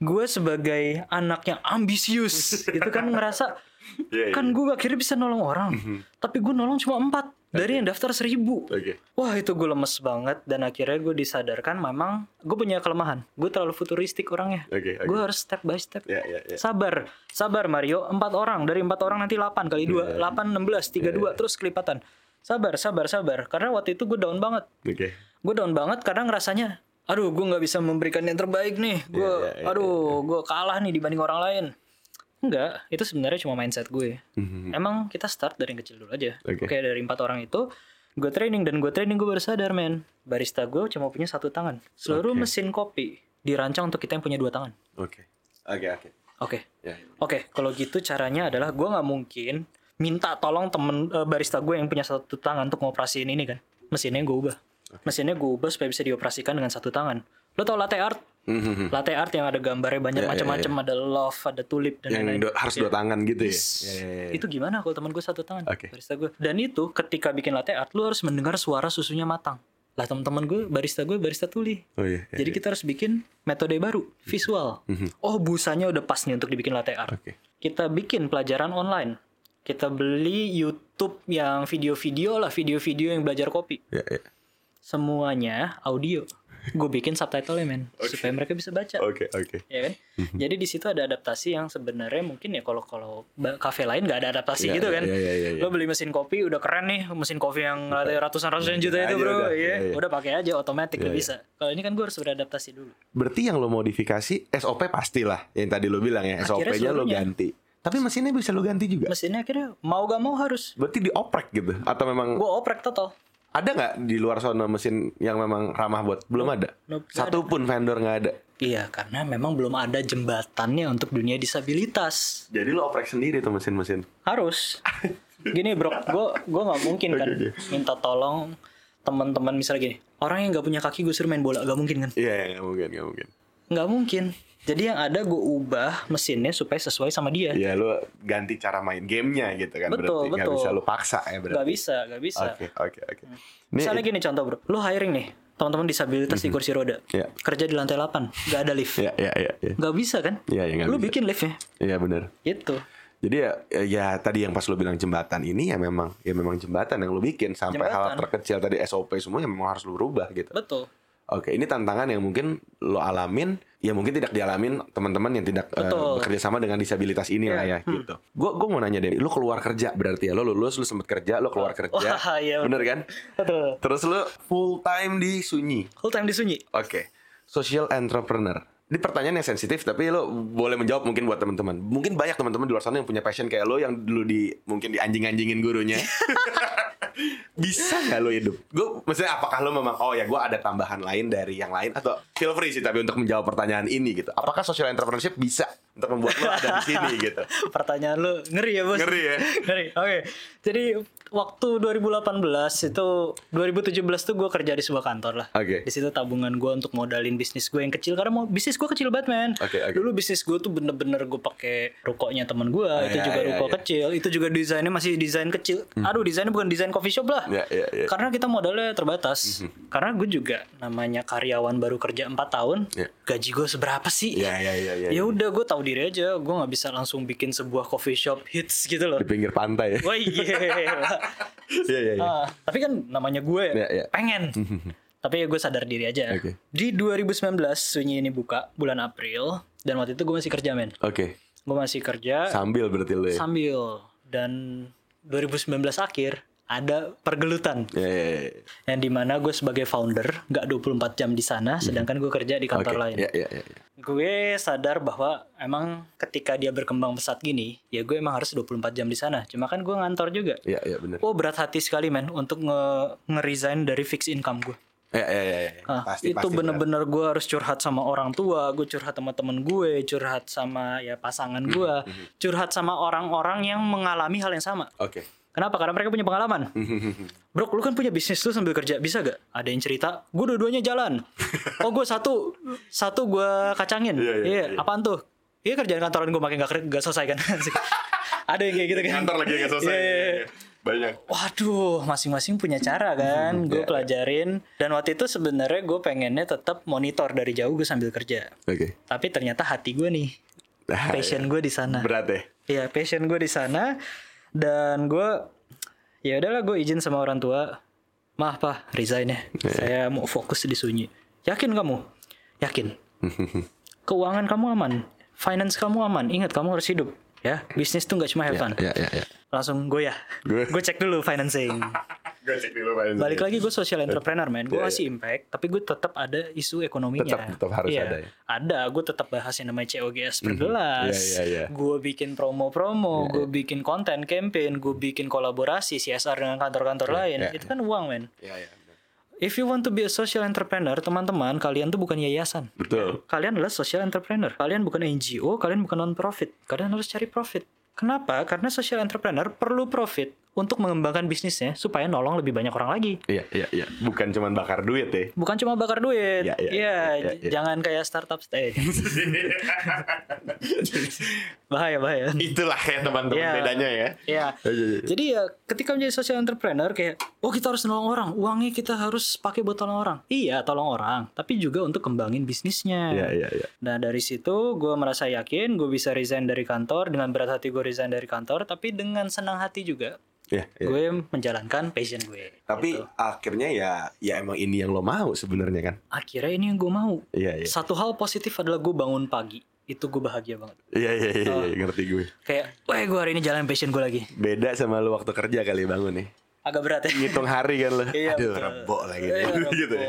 gue sebagai anak yang ambisius gitu kan ngerasa Iya, iya. kan gue akhirnya bisa nolong orang, tapi gue nolong cuma empat dari yang daftar seribu. Oke. Wah itu gue lemes banget dan akhirnya gue disadarkan memang gue punya kelemahan. Gue terlalu futuristik orangnya. Oke, oke. Gue harus step by step. Ya, ya, ya. Sabar, sabar Mario. Empat orang dari empat orang nanti 8 kali dua, Iya. 8 16 32 terus kelipatan. Sabar, sabar, sabar. Karena waktu itu gue down banget Oke. gue down banget karena ngerasanya aduh gue nggak bisa memberikan yang terbaik nih gue Iya, iya, iya, aduh gue kalah nih dibanding orang lain enggak itu sebenarnya cuma mindset gue Mhm. emang kita start dari yang kecil dulu aja Oke. oke dari empat orang itu gue training dan gue training gue baru sadar men barista gue cuma punya satu tangan seluruh Oke. mesin kopi dirancang untuk kita yang punya dua tangan Oke. Oke, oke. oke Ya. Oke, kalau gitu caranya adalah gue nggak mungkin minta tolong temen eh, barista gue yang punya satu tangan untuk ngoperasiin ini kan. Mesinnya gue ubah. Mesinnya gue ubah supaya bisa dioperasikan dengan satu tangan. Lo tau latte art? Mhm. Latte art yang ada gambarnya banyak Ya, ya, macam-macam, ada love, ada tulip dan Yang lain-lain. do- harus dua tangan gitu ya. Yes. Ya, ya, ya. Itu gimana kalau teman gue satu tangan? Oke. Barista gue. Dan itu ketika bikin latte art, lo harus mendengar suara susunya matang. Lah teman-teman gue, barista gue, barista tuli. Oh iya. iya, Jadi iya. kita harus bikin metode baru, visual. Oh busanya udah pas nih untuk dibikin latte art Oke. kita bikin pelajaran online. Kita beli YouTube yang video-video lah, video-video yang belajar kopi. Ya, ya. Semuanya audio. Gue bikin subtitle men, supaya mereka bisa baca. Oke, oke. Ya kan? Jadi di situ ada adaptasi yang sebenarnya mungkin ya kalau kalau kafe lain nggak ada adaptasi Iya, gitu iya, kan. iya, iya, iya. Lo beli mesin kopi udah keren nih, mesin kopi yang ada ratusan-ratusan juta itu aja bro. udah, Iya, iya, iya. udah pakai aja otomatis Iya, lo iya. bisa. Kalau ini kan gue harus beradaptasi dulu. Berarti yang lo modifikasi SOP pastilah yang tadi lo bilang ya SOP-nya lo ganti. Tapi mesinnya bisa lo ganti juga. Mesinnya akhirnya mau gak mau harus. Berarti dioprek gitu atau memang Gue oprek total. ada nggak di luar sana mesin yang memang ramah buat belum ada? Nope, nggak Satu pun vendor nggak ada. Iya, karena memang belum ada jembatannya untuk dunia disabilitas. Jadi lo oprek sendiri tuh mesin-mesin. Harus. Gini bro, gue gue nggak mungkin kan Oke, oke. minta tolong teman-teman misalnya gini. Orang yang nggak punya kaki gue suruh main bola, gak mungkin kan? Iya, ya, nggak mungkin, nggak mungkin. Nggak mungkin. Jadi yang ada gue ubah mesinnya supaya sesuai sama dia. Iya, lo ganti cara main gamenya gitu kan Betul, berarti. Betul. bisa lo paksa ya berarti. Gak bisa, gak bisa. Oke, oke, oke. Ini Misalnya gini contoh bro, lo hiring nih teman-teman disabilitas di kursi roda. Iya. Kerja di lantai 8, nggak ada lift. Ya, ya, ya, ya. Nggak bisa kan? Iya, ya, nggak Lu bisa. bikin liftnya. Iya benar. Gitu. Jadi ya, ya tadi yang pas lo bilang jembatan ini ya memang ya memang jembatan yang lo bikin sampai hal Jembatan. terkecil tadi SOP semua yang memang harus lo rubah gitu. Betul. Oke, ini tantangan yang mungkin lo alamin, ya mungkin tidak dialamin teman-teman yang tidak eh, Betul. bekerja sama dengan disabilitas ini lah ya, gitu. Gue gue mau nanya deh, lo keluar kerja berarti ya, lo lulus, lo sempet kerja, lo keluar kerja, Wah, iya, bener kan? Betul. Terus lo full time di Sunyi, Full time di Sunyi. oke, social entrepreneur. Ini pertanyaan yang sensitif, tapi lo boleh menjawab mungkin buat teman-teman. Mungkin banyak teman-teman di luar sana yang punya passion kayak lo yang dulu di mungkin di anjing-anjingin gurunya. Bisa nggak lo hidup? Gue maksudnya apakah lo memang oh ya gue ada tambahan lain dari yang lain atau feel free sih tapi untuk menjawab pertanyaan ini gitu. Apakah social entrepreneurship bisa untuk membuat lo ada di sini gitu? Pertanyaan lu ngeri ya, Bos? Ngeri ya? ngeri. Oke. Jadi waktu 2018 itu 2017 tuh gue kerja di sebuah kantor lah. Oke. Di situ tabungan gue untuk modalin bisnis gue yang kecil karena mau bisnis gue kecil banget man. Oke, oke. Dulu bisnis gue tuh bener-bener gue pakai rukonya teman gue. itu iya, juga iya, ruko iya. kecil. Itu juga desainnya masih desain kecil. Aduh desainnya bukan desain coffee shop lah. Ya, ya, ya. Karena kita modalnya terbatas. Mhm. Karena gue juga namanya karyawan baru kerja 4 tahun. Ya. Gaji gue seberapa sih? Ya ya ya ya. ya udah gue tahu diri aja gue nggak bisa langsung bikin sebuah coffee shop hits gitu loh Di pinggir pantai wah iya Iya iya iya. Ah, tapi kan namanya gue Ya, ya. pengen tapi ya gue sadar diri aja Oke. di 2019 Sunyi ini buka bulan April dan waktu itu gue masih kerja men Oke. gue masih kerja Sambil berarti lo ya. sambil dan 2019 akhir ada pergelutan Ya ya ya. yang di mana gue sebagai founder nggak 24 jam di sana sedangkan gue kerja di kantor Oke. lain Ya ya ya. ya. gue sadar bahwa emang ketika dia berkembang pesat gini, ya gue emang harus 24 jam di sana. Cuma kan gue ngantor juga. Ya ya benar. Oh berat hati sekali men untuk nge nge-resign dari fix income gue. Ya ya ya. ya. Ah, Pasti itu bener-bener gue harus curhat sama orang tua, gue curhat sama temen gue, curhat sama ya pasangan Hmm, gue, curhat sama orang-orang yang mengalami hal yang sama. Oke. Kenapa? Karena mereka punya pengalaman. Bro, lu kan punya bisnis lu sambil kerja, bisa gak? Ada yang cerita, gue dua-duanya jalan. Oh, gue satu, satu gue kacangin. Iya, iya, iya. apaan tuh? Iya kerjaan kantoran gue makin gak, gak selesai kan. Ada yang kayak gitu kan. Kantor lagi nggak selesai. Iya, iya, iya. Banyak. Waduh, masing-masing punya cara kan. Gue Iya, pelajarin. Dan waktu itu sebenarnya gue pengennya tetap monitor dari jauh gue sambil kerja. Oke. Tapi ternyata hati gue nih, passion gue di sana. Berat ya. Iya, passion gue di sana dan gue ya udahlah gue izin sama orang tua. Maaf pak, resign ya. Saya mau fokus di sunyi. Yakin kamu? Yakin. Keuangan kamu aman, finance kamu aman. Ingat kamu harus hidup. Ya, bisnis tuh nggak cuma have fun. Ya ya ya. Langsung gue ya. Gue- cek dulu financing. Gue cek dulu Pak. Balik lagi gue social entrepreneur man. Gue Iya, ngasih impact, tapi gue tetap ada isu ekonominya. Tetap- tetap harus Iya, ada ya? Ada, gue tetap bahas yang namanya COGS per gelas. Iya, iya, iya. Gue bikin promo-promo, gue bikin konten campaign, gue bikin kolaborasi CSR dengan kantor-kantor lain. iya, Itu kan uang men. Ya ya. If you want to be a social entrepreneur, teman-teman, kalian tuh bukan yayasan. Betul. Kalian adalah social entrepreneur. Kalian bukan NGO, kalian bukan non-profit. Kalian harus cari profit. Kenapa? Karena social entrepreneur perlu profit untuk mengembangkan bisnisnya supaya nolong lebih banyak orang lagi. Iya iya iya. Bukan cuma bakar duit ya. Bukan cuma bakar duit. Iya, Iya, iya, iya, iya. jangan kayak startup eh. bahaya bahaya. Itulah kayak teman-teman Iya. bedanya ya. Iya. Iya, iya, iya. Jadi ya ketika menjadi social entrepreneur kayak oh kita harus nolong orang, uangnya kita harus pakai buat tolong orang. Iya, tolong orang, tapi juga untuk kembangin bisnisnya. Iya iya iya. Nah dari situ gue merasa yakin gue bisa resign dari kantor dengan berat hati gue resign dari kantor, tapi dengan senang hati juga Iya, iya. gue menjalankan passion gue. Tapi Gitu. akhirnya ya ya emang ini yang lo mau sebenarnya kan. akhirnya ini yang gue mau. Iya iya. Satu hal positif adalah gue bangun pagi, itu gue bahagia banget. Iya iya iya, Oh. iya, ngerti gue. Kayak, wah gue hari ini jalan passion gue lagi. Beda sama lo waktu kerja kali bangun nih. Agak berat ya. Ngitung hari kan lo. Iya, Aduh, betul. rebo lagi. Iya, gitu ya.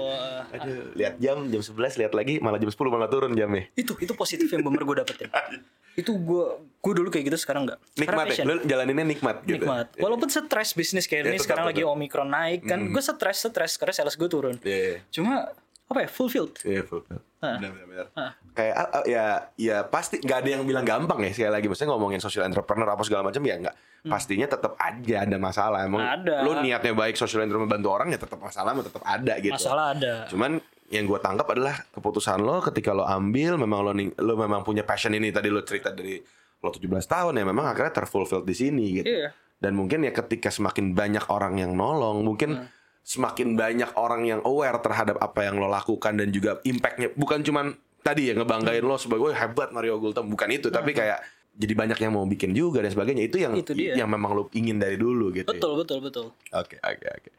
Aduh, lihat jam jam 11 lihat lagi malah jam 10 malah turun jamnya. Itu itu positif yang bener gue dapetin. itu gue gue dulu kayak gitu sekarang enggak. Sekarang Nikmat ya. Lo jalaninnya nikmat gitu. Nikmat. Walaupun stres bisnis kayak Ya, ini tetap, sekarang lagi tetap. omikron naik kan, gue stres stres karena sales gue turun. Iya iya. Cuma apa ya fulfilled. Iya, full. Benar, benar, benar. Ah. Kayak ah, ya ya pasti nggak ada yang bilang gampang ya sekali lagi maksudnya ngomongin social entrepreneur apa segala macam ya nggak pastinya tetap aja ada masalah emang Hmm. Ada. lu niatnya baik social entrepreneur bantu orang ya tetap masalah tetap ada gitu Masalah ada. cuman yang gue tangkap adalah keputusan lo ketika lo ambil memang lo lo memang punya passion ini tadi lo cerita dari lo 17 tahun ya memang akhirnya terfulfilled di sini gitu Iya. dan mungkin ya ketika semakin banyak orang yang nolong mungkin Hmm. Semakin banyak orang yang aware terhadap apa yang lo lakukan dan juga impactnya bukan cuman tadi ya ngebanggain lo sebagai "Wah, hebat Mario Gultom bukan itu tapi kayak jadi banyak yang mau bikin juga dan sebagainya itu yang Itu dia. yang memang lo ingin dari dulu gitu ya. betul betul betul Oke, oke, oke.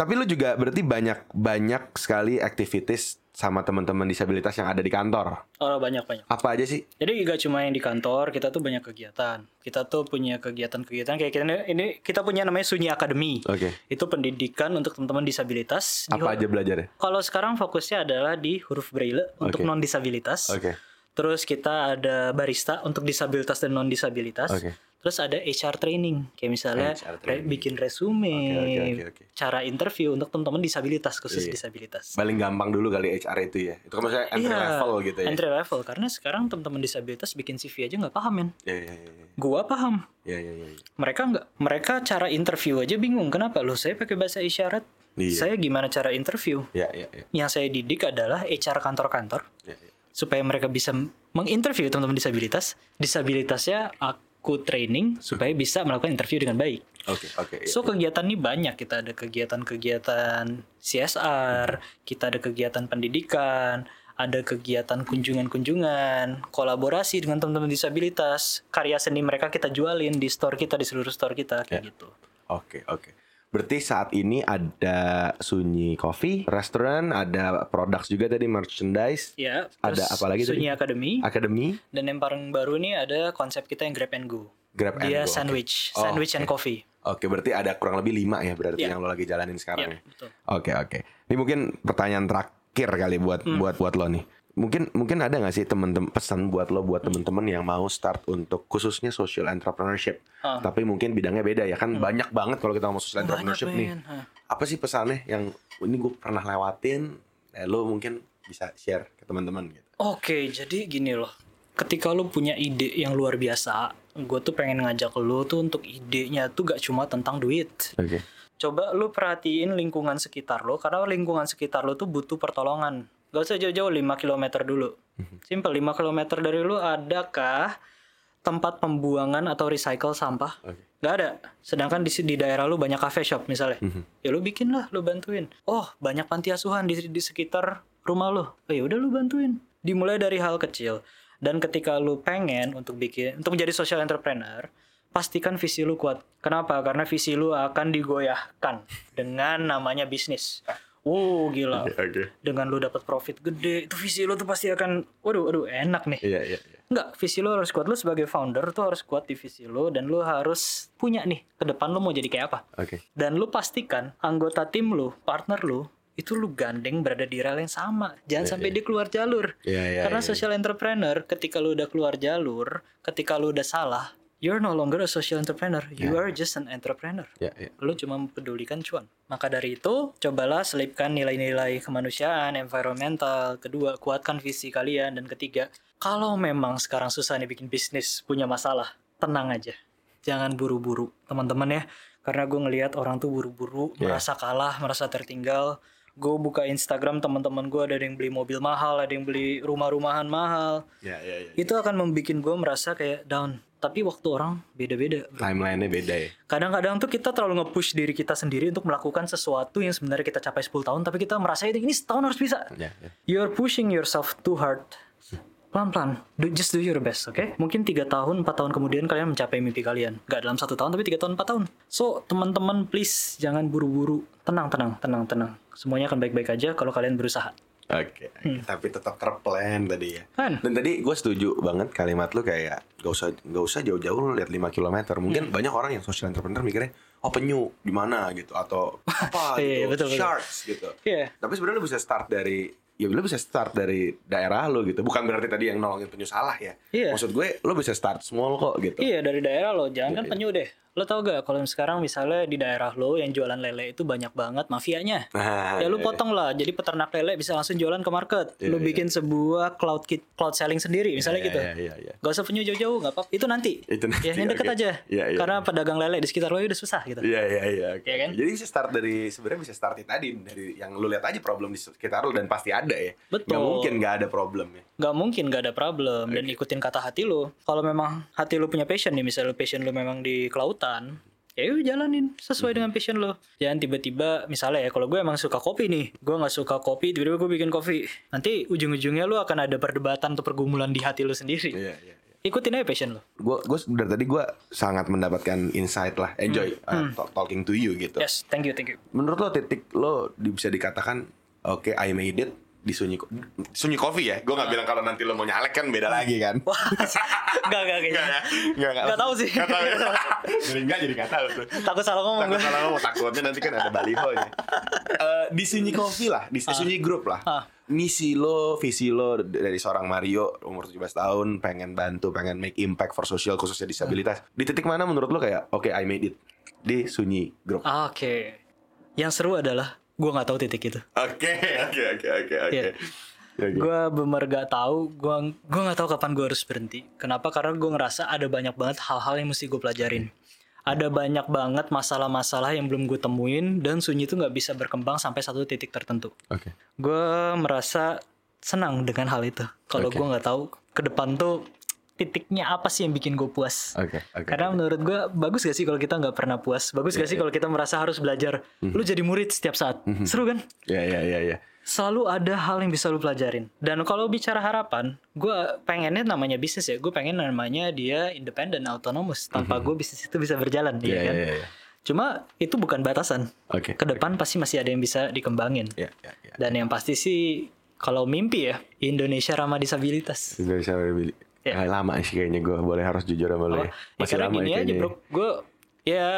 Tapi lu juga berarti banyak banyak sekali aktivitas sama teman-teman disabilitas yang ada di kantor. oh banyak banyak Apa aja sih? Jadi gak cuma yang di kantor, kita tuh banyak kegiatan. Kita tuh punya kegiatan-kegiatan kayak kita ini kita punya namanya Sunyi Academy. Oke. Itu pendidikan untuk teman-teman disabilitas. Di- Apa aja belajarnya? Kalau sekarang fokusnya adalah di huruf braille untuk non disabilitas. Oke. Terus kita ada barista untuk disabilitas dan non disabilitas. Oke. Terus ada HR training, kayak misalnya HR re- training. bikin resume, Oke, oke, oke, oke. cara interview untuk teman-teman disabilitas khusus Iya. disabilitas. Paling gampang dulu kali HR itu ya. Itu kan maksudnya entry Iya, level gitu ya. Entry level karena sekarang teman-teman disabilitas bikin CV aja nggak paham men. Iya, iya, iya. iya. Gua paham, Iya, iya, iya. iya. mereka nggak. Mereka cara interview aja bingung. Kenapa? Loh saya pakai bahasa isyarat. Iya. Saya gimana cara interview? Iya, iya, iya. Yang saya didik adalah HR kantor-kantor Iya, iya. supaya mereka bisa menginterview teman-teman disabilitas. Disabilitasnya aku training supaya bisa melakukan interview dengan baik. Oke, oke. iya. So kegiatan ini banyak. Kita ada kegiatan-kegiatan CSR, kita ada kegiatan pendidikan, ada kegiatan kunjungan-kunjungan, kolaborasi dengan teman-teman disabilitas, karya seni mereka kita jualin di store kita di seluruh store kita kayak Ya. gitu. Oke, oke. Berarti saat ini ada Sunyi Coffee, restoran, ada produk juga tadi merchandise, Ya, Ada apa lagi tadi? Sunyi Academy academy, dan yang paling baru ini ada konsep kita yang Grab and Go. Grab and Dia Go, oke. sandwich, Oh, sandwich and oke. coffee. Oke, berarti ada kurang lebih lima ya berarti Iya. yang lo lagi jalanin sekarang Ya, ya. betul. Oke oke. Ini mungkin pertanyaan terakhir kali buat Hmm. buat buat lo nih. Mungkin mungkin ada nggak sih temen-temen pesan buat lo buat temen-temen yang mau start untuk khususnya social entrepreneurship. Ah. Tapi mungkin bidangnya beda ya kan banyak banget kalau kita ngomong social entrepreneurship nih. men. Hah. Apa sih pesannya yang ini gue pernah lewatin? Eh, lo mungkin bisa share ke teman-teman gitu. Oke, jadi gini loh. Ketika lo punya ide yang luar biasa, gue tuh pengen ngajak lo tuh untuk idenya tuh gak cuma tentang duit. Oke. Coba lo perhatiin lingkungan sekitar lo, karena lingkungan sekitar lo tuh butuh pertolongan. Gak usah jauh-jauh 5 km dulu. Simple, 5 km dari lo adakah tempat pembuangan atau recycle sampah? Oke. Gak ada. Sedangkan di, di daerah lu banyak cafe shop misalnya. Ya lu bikin lah, lu bantuin. Oh, banyak panti asuhan di, di sekitar rumah lu. Oh ya udah lu bantuin. Dimulai dari hal kecil. Dan ketika lu pengen untuk bikin untuk menjadi social entrepreneur, pastikan visi lu kuat. Kenapa? Karena visi lu akan digoyahkan dengan namanya bisnis. Wow, gila. Oke. Dengan lu dapat profit gede, itu visi lu tuh pasti akan waduh, waduh enak nih. Iya iya. iya. Enggak, visi lo harus kuat. Lo sebagai founder tuh harus kuat di visi lo dan lo harus punya nih ke depan lo mau jadi kayak apa. Oke. Dan lo pastikan anggota tim lo, partner lo itu lu gandeng berada di rel yang sama. Jangan sampai dia keluar jalur. Iya iya. Karena iya. social entrepreneur ketika lu udah keluar jalur, ketika lu udah salah, you're no longer a social entrepreneur. You are just an entrepreneur. Iya iya. Lu cuma mempedulikan cuan. Maka dari itu, cobalah selipkan nilai-nilai kemanusiaan, environmental. Kedua, kuatkan visi kalian. Dan ketiga, kalau memang sekarang susah nih bikin bisnis, punya masalah, tenang aja. Jangan buru-buru, teman-teman ya. Karena gue ngelihat orang tuh buru-buru, Iya. merasa kalah, merasa tertinggal. Gue buka Instagram teman-teman gue ada yang beli mobil mahal, ada yang beli rumah-rumahan mahal. Iya iya. iya. Itu akan membuat gue merasa kayak down. Tapi waktu orang beda-beda. Timelinenya beda ya. Kadang-kadang tuh kita terlalu nge-push diri kita sendiri untuk melakukan sesuatu yang sebenarnya kita capai 10 tahun, tapi kita merasa ini setahun harus bisa. Iya iya. You're pushing yourself too hard. Pelan-pelan, do, just do your best, oke? Mungkin tiga tahun, 4 tahun kemudian kalian mencapai mimpi kalian. Gak dalam satu tahun, tapi tiga tahun, 4 tahun. So, teman-teman please jangan buru-buru. Tenang, tenang, tenang, tenang. Semuanya akan baik-baik aja kalau kalian berusaha. Oke, tapi tetap terplan tadi ya. Kan? Dan tadi gue setuju banget kalimat lu kayak gak usah gak usah jauh-jauh lu lihat 5 km. Mungkin banyak orang yang social entrepreneur mikirnya oh penyu di mana gitu atau apa Iya, gitu, betul, betul. sharks gitu. Iya. Tapi sebenarnya lu bisa start dari ya lu bisa start dari daerah lu gitu. Bukan berarti tadi yang nolongin penyu salah ya. Iya. Maksud gue lu bisa start small kok gitu. Iya dari daerah lo, jangan kan penyu deh. Lo tau gak kalau sekarang misalnya di daerah lo yang jualan lele itu banyak banget mafianya. Nah, ya lu potong lah, jadi peternak lele bisa langsung jualan ke market. Iya, lu iya. bikin sebuah cloud kit, cloud selling sendiri misalnya Iya, gitu. Iya iya iya. Gak usah penyu jauh-jauh, nggak apa-apa. Itu nanti. Itu nanti, Ya, yang deket oke. aja. Iya, iya. Karena pedagang lele di sekitar lo udah susah gitu. Iya iya iya. oke. Iya kan? Jadi bisa start dari sebenarnya bisa start tadi dari yang lu lihat aja problem di sekitar lu dan pasti ada ya. Betul. Gak mungkin gak ada problem ya. Gak mungkin gak ada problem dan ikutin kata hati lo. Kalau memang hati lo punya passion nih, misalnya passion lo memang di kelautan, ya udah jalanin sesuai dengan passion lo. Jangan tiba-tiba misalnya ya kalau gue emang suka kopi nih gue nggak suka kopi tiba-tiba gue bikin kopi. Nanti ujung-ujungnya lo akan ada perdebatan atau pergumulan di hati lo sendiri. Iya, iya. ikutin aja passion lo. Gue gue dari tadi gue sangat mendapatkan insight lah, enjoy uh, talk- talking to you gitu. yes thank you thank you. Menurut lo titik lo bisa dikatakan oke I made it di sunyi sunyi coffee ya? Gue nggak bilang kalau nanti lo mau nyalek kan beda lagi kan? nggak nggak kayaknya Nggak, Nggak tahu sih. Nggak tahu ya. jadi nggak jadi nggak tahu tuh. takut salah ngomong Takut salah ngomong, takutnya nanti kan ada baliho nya. Eh, di sunyi coffee lah, di sunyi grup lah. Ah. Misi lo, visi lo dari seorang Mario umur 17 tahun pengen bantu, pengen make impact for social khususnya disabilitas. Di titik mana menurut lo kayak oke I made it di sunyi grup. oke yang seru adalah gue nggak tahu titik itu Oke, oke, oke, oke, oke. Iya. Oke. gue bener gak tahu gue gue nggak tahu kapan gue harus berhenti kenapa karena gue ngerasa ada banyak banget hal-hal yang mesti gue pelajarin ada banyak banget masalah-masalah yang belum gue temuin dan sunyi itu nggak bisa berkembang sampai satu titik tertentu Oke. gue merasa senang dengan hal itu kalau Oke. gue nggak tahu ke depan tuh titiknya apa sih yang bikin gue puas Oke, oke. karena menurut gue bagus gak sih kalau kita nggak pernah puas bagus Iya, gak sih kalau kita merasa harus belajar lu jadi murid setiap saat seru kan Ya, ya, ya, ya. selalu ada hal yang bisa lu pelajarin. Dan kalau bicara harapan, gue pengennya namanya bisnis ya. Gue pengen namanya dia independen, autonomous. Tanpa gue bisnis itu bisa berjalan, Iya, ya kan? iya, iya. Cuma itu bukan batasan. Oke. Ke depan pasti masih ada yang bisa dikembangin. Ya, ya, ya. Dan yang pasti sih kalau mimpi ya Indonesia ramah disabilitas. Indonesia Rally. Ya. Lama sih kayaknya gue boleh harus jujur sama lo ya. Ya, Masih karena lama gini ya aja kayaknya. bro, gue ya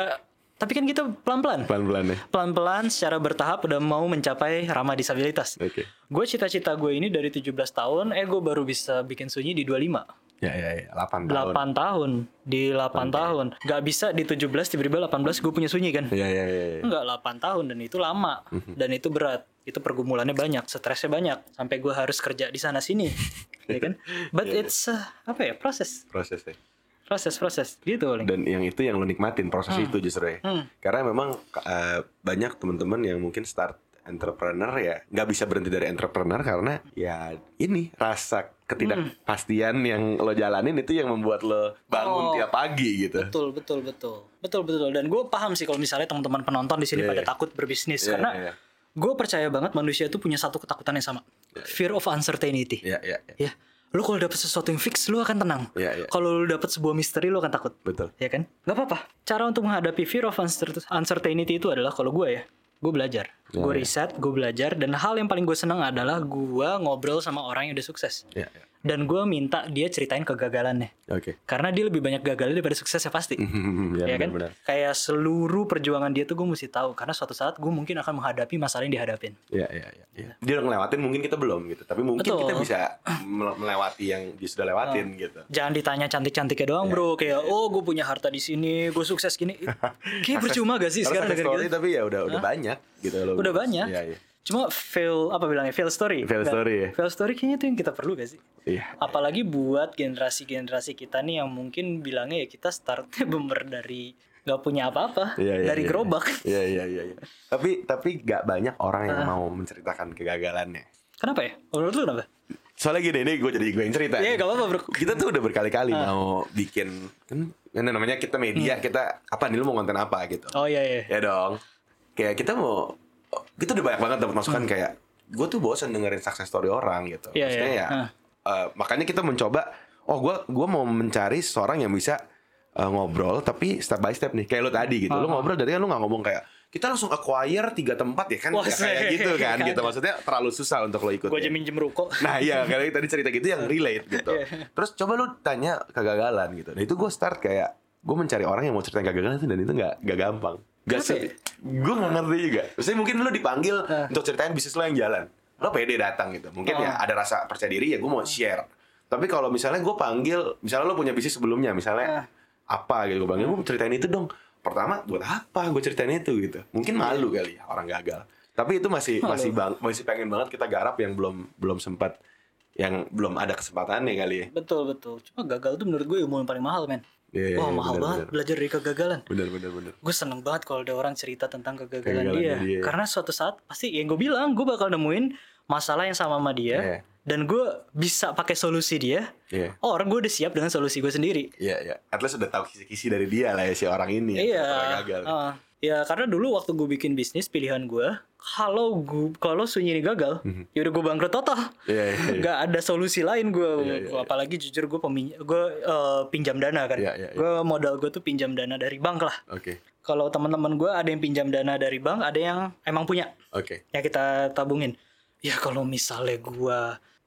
tapi kan kita pelan-pelan. Pelan-pelan ya. Pelan-pelan secara bertahap udah mau mencapai ramah disabilitas. Oke. Gue cita-cita gue ini dari 17 tahun, eh gue baru bisa bikin sunyi di 25. Ya, ya, ya. 8 tahun. 8 tahun. Di 8 tahun. Gak bisa di 17 tiba-tiba 18 gue punya sunyi kan. Ya, ya, ya. ya. Enggak 8 tahun dan itu lama. Dan itu berat. Itu pergumulannya banyak, stresnya banyak. Sampai gue harus kerja di sana sini. ya kan? But it's uh, apa ya? Proses. Prosesnya. Proses, proses. Gitu paling. Dan yang itu yang lo nikmatin proses itu justru ya. Hmm. Karena memang eh, banyak teman-teman yang mungkin start entrepreneur ya nggak bisa berhenti dari entrepreneur karena ya ini rasa ketidakpastian yang lo jalanin itu yang membuat lo bangun Oh. tiap pagi gitu. Betul, betul, betul. Betul, betul. Dan gue paham sih kalau misalnya teman-teman penonton di sini Iya, pada iya. takut berbisnis. Iya, Karena iya. Gue percaya banget manusia itu punya satu ketakutan yang sama. Fear of uncertainty. Ya, ya, ya. Ya, lu kalau dapet sesuatu yang fix, lu akan tenang. Iya, iya. Kalau lu dapet sebuah misteri, lu akan takut. Betul. Ya kan? Gak apa-apa. Cara untuk menghadapi fear of uncer- uncertainty itu adalah kalau gue ya, gue belajar. Gue riset, gue belajar, dan hal yang paling gue seneng adalah gue ngobrol sama orang yang udah sukses. Ya, ya. Dan gue minta dia ceritain kegagalannya. Oke. Karena dia lebih banyak gagalnya daripada suksesnya pasti. ya, ya kan? benar-benar. Kayak seluruh perjuangan dia tuh gue mesti tahu. Karena suatu saat gue mungkin akan menghadapi masalah yang dihadapin. Iya, iya, iya. Ya. Dia udah ngelewatin mungkin kita belum gitu. Tapi mungkin Betul. kita bisa mele- melewati yang dia sudah lewatin gitu. Jangan ditanya cantik-cantiknya doang Iya, bro Kayak oh gue punya harta di sini Gue sukses gini Kayak percuma gak sih sekarang gitu tapi ya udah udah banyak gitu loh. Udah banyak Iya, iya. Cuma fail Apa bilangnya Fail story Fail Nggak- story ya. Fail story kayaknya itu yang kita perlu gak sih Iya. Apalagi buat generasi-generasi kita nih Yang mungkin bilangnya ya kita startnya bener dari Gak punya apa-apa Iya, iya, Dari iya, gerobak Iya, iya, iya, iya. Tapi tapi gak banyak orang yang mau menceritakan kegagalannya. Kenapa ya? Menurut lu kenapa? Soalnya gini, ini gue jadi gue yang cerita. Iya gak apa-apa bro Kita tuh udah berkali-kali mau bikin kan ini namanya kita media, kita apa nih lu mau konten apa gitu. Oh iya iya Ya dong. Kayak kita mau kita udah banyak banget dapat masukan kayak gue tuh bosan dengerin success story orang gitu. Hmm. Iya, Maksudnya iya. ya Hah. eh, makanya kita mencoba oh gue gua mau mencari seorang yang bisa eh, ngobrol tapi step by step nih kayak lo tadi gitu. Lo ngobrol dari kan lo nggak ngomong kayak kita langsung acquire tiga tempat ya kan Wah, Ya kayak seh. gitu kan gitu. Kagak. Maksudnya terlalu susah untuk lo ikut. Gue aja minjem ruko Nah iya kayak tadi cerita gitu yang relate gitu. Iya. Terus coba lu tanya kegagalan gitu. Nah itu gue start kayak gue mencari orang yang mau ceritain kegagalan itu dan itu nggak nggak gampang. Gak sih. ya? Gue nggak ngerti juga. Maksudnya mungkin lu dipanggil Ah. untuk ceritain bisnis lo yang jalan. Lo pede datang gitu. Mungkin ya Ah. ada rasa percaya diri ya gue mau share. Tapi kalau misalnya gue panggil, misalnya lo punya bisnis sebelumnya, misalnya Ah. apa gitu gue panggil gue ceritain itu dong. Pertama buat apa gue ceritain itu gitu. Mungkin malu kali ya orang gagal. Tapi itu masih Malu. masih bang masih pengen banget kita garap yang belum belum sempat yang belum ada kesempatannya kali ya. Betul betul Cuma gagal tuh menurut gue ilmu yang paling mahal men Iya, iya, Wah iya, mahal benar, banget benar. belajar dari kegagalan Bener bener bener. gue seneng banget kalau ada orang cerita tentang kegagalan Kegagalannya dia. dia. karena suatu saat pasti yang gue bilang gue bakal nemuin masalah yang sama sama dia Iya. dan gue bisa pakai solusi dia, Iya. or gue udah siap dengan solusi gue sendiri. Iya, iya. At least udah tahu kisi-kisi dari dia lah ya si orang ini. yang Iya. pernah gagal. ah. Ya karena dulu waktu gue bikin bisnis pilihan gue, kalau gue kalau Sunyi ini gagal, ya udah gue bangkrut total. Iya, iya, iya. Nggak ada solusi lain gue. Iya, iya, iya. Apalagi jujur gue pemin gue eh, pinjam dana kan. Iya, iya, iya. Gue modal gue tuh pinjam dana dari bank lah. Oke. Kalau teman-teman gue ada yang pinjam dana dari bank, ada yang emang punya. Oke. Ya kita tabungin. Ya kalau misalnya gue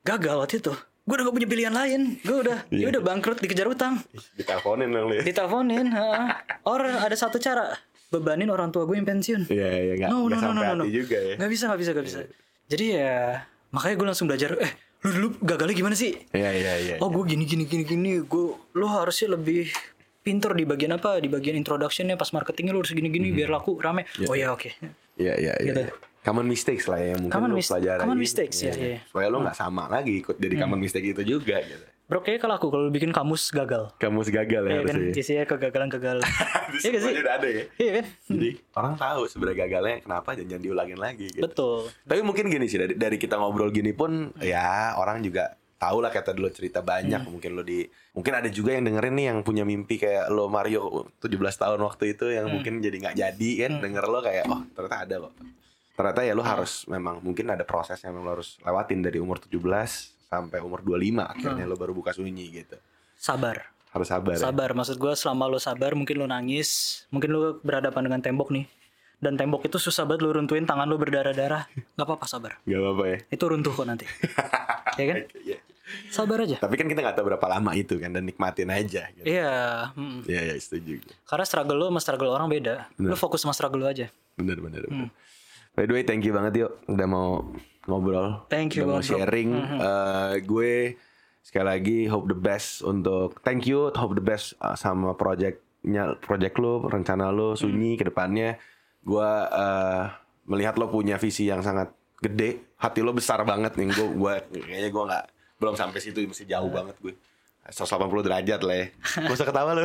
gagal waktu itu, gue udah gak punya pilihan lain. Gue udah, Iya. ya udah bangkrut dikejar utang. Diteleponin dong lu ya. Diteleponin. Or ada satu cara, bebanin orang tua gue yang pensiun. Iya, iya. Nggak, No, no, no, no, no, no. juga ya. Gak bisa, gak bisa, gak bisa. Jadi ya, makanya gue langsung belajar. Eh, lu dulu gagalnya gimana sih? Iya, iya, iya. Oh, gue gini, gini, gini, gini. Gue, lu harusnya lebih pinter di bagian apa? Di bagian introductionnya, pas marketingnya lu harus gini, gini, biar laku, rame. Oh ya, oke. Iya, iya, iya. Gitu. iya. Common mistakes lah ya mungkin Common lu mis- pelajari. common mistakes, ya, Iya. iya. Supaya lu nggak sama lagi ikut jadi common mistake itu juga gitu. Bro, kayaknya kalau aku kalau bikin kamus gagal. Kamu gagal ya Iya kan, harusnya. isinya kegagalan-kegagalan. Iya gak sih? udah ada ya. Iya kan? Jadi orang tahu sebenarnya gagalnya kenapa dan jangan diulangin lagi gitu. Betul. Tapi mungkin gini sih dari, dari kita ngobrol gini pun ya orang juga tahu lah kata dulu cerita banyak Hmm. mungkin lo di mungkin ada juga yang dengerin nih yang punya mimpi kayak lo Mario 17 tahun waktu itu Hmm. yang mungkin jadi nggak jadi kan denger lo kayak oh ternyata ada kok ternyata ya lo Hmm. harus memang mungkin ada proses yang lo harus lewatin dari umur 17 sampai umur 25 akhirnya lo baru buka sunyi gitu Sabar. harus sabar ya. Hmm. Sabar, maksud gue selama lo sabar mungkin lo nangis, mungkin lo berhadapan dengan tembok nih. Dan tembok itu susah banget lo runtuhin, tangan lo berdarah-darah. Gak apa-apa sabar. Gak apa-apa ya Itu runtuh kok nanti. ya kan? Iya. Sabar aja. tapi kan kita nggak tahu berapa lama itu kan dan nikmatin aja gitu. Iya, mm. Iya, iya, setuju. karena struggle lo sama struggle orang beda. Lo fokus sama struggle lo aja. Bener, bener, Hmm. bener. By the way, thank you banget yuk udah mau ngobrol. Thank you udah mau banget, bro. Hmm, sharing. Eh, gue sekali lagi hope the best untuk thank you, hope the best uh, sama projectnya, project lo, rencana lo, Hmm. sunyi ke depannya. Gue uh, melihat lo punya visi yang sangat gede, hati lo besar banget nih. Gue, gue kayaknya gue nggak belum sampai situ, masih jauh Hmm. banget gue. 180 derajat lah ya. Gak usah ketawa lo.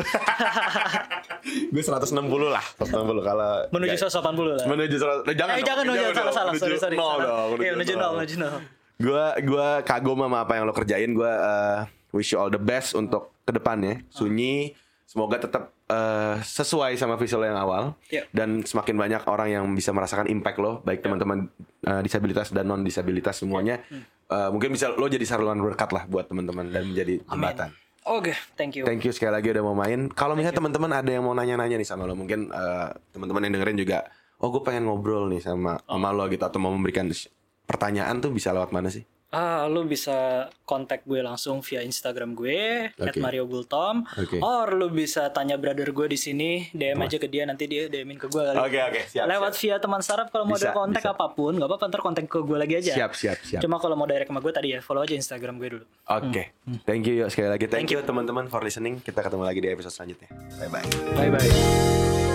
gue 160 lah, 160 kalau Menuju nggak- 180 lah. menuju 100 eh, jangan eh, dong, jangan dong, jangan salah salah. menuju Sorry, sorry. salah. dong, Iya, menuju nol, menuju nol. Gua gua kagum sama apa yang lo kerjain. Gua eh, wish you all the best untuk ke depannya. Sunyi semoga tetap eh, sesuai sama visi lo yang awal Iya. dan semakin banyak orang yang bisa merasakan impact lo, baik teman-teman eh, disabilitas dan non disabilitas semuanya. Eh, mungkin bisa lo jadi saluran berkat lah buat teman-teman dan menjadi jembatan. Oke, thank you. Thank you sekali lagi udah mau main. Kalau misalnya teman-teman ada yang mau nanya-nanya nih sama lo, mungkin eh, teman-teman yang dengerin juga, oh gue pengen ngobrol nih sama sama lo gitu atau mau memberikan pertanyaan tuh bisa lewat mana sih? Ah, lu bisa kontak gue langsung via Instagram gue Oke. @mariogultom. Oke. Or lu bisa tanya brother gue di sini, DM aja ke dia nanti dia DM-in ke gue kali. Oke oke siap. Lewat via teman startup kalau mau ada kontak bisa. apa pun, nggak apa-apa ntar kontak ke gue lagi aja. Siap siap siap. Cuma kalau mau direct sama gue tadi ya, follow aja Instagram gue dulu. Oke. Thank you yuk sekali lagi. Thank, Thank you teman-teman for listening. Kita ketemu lagi di episode selanjutnya. Bye bye. Bye bye.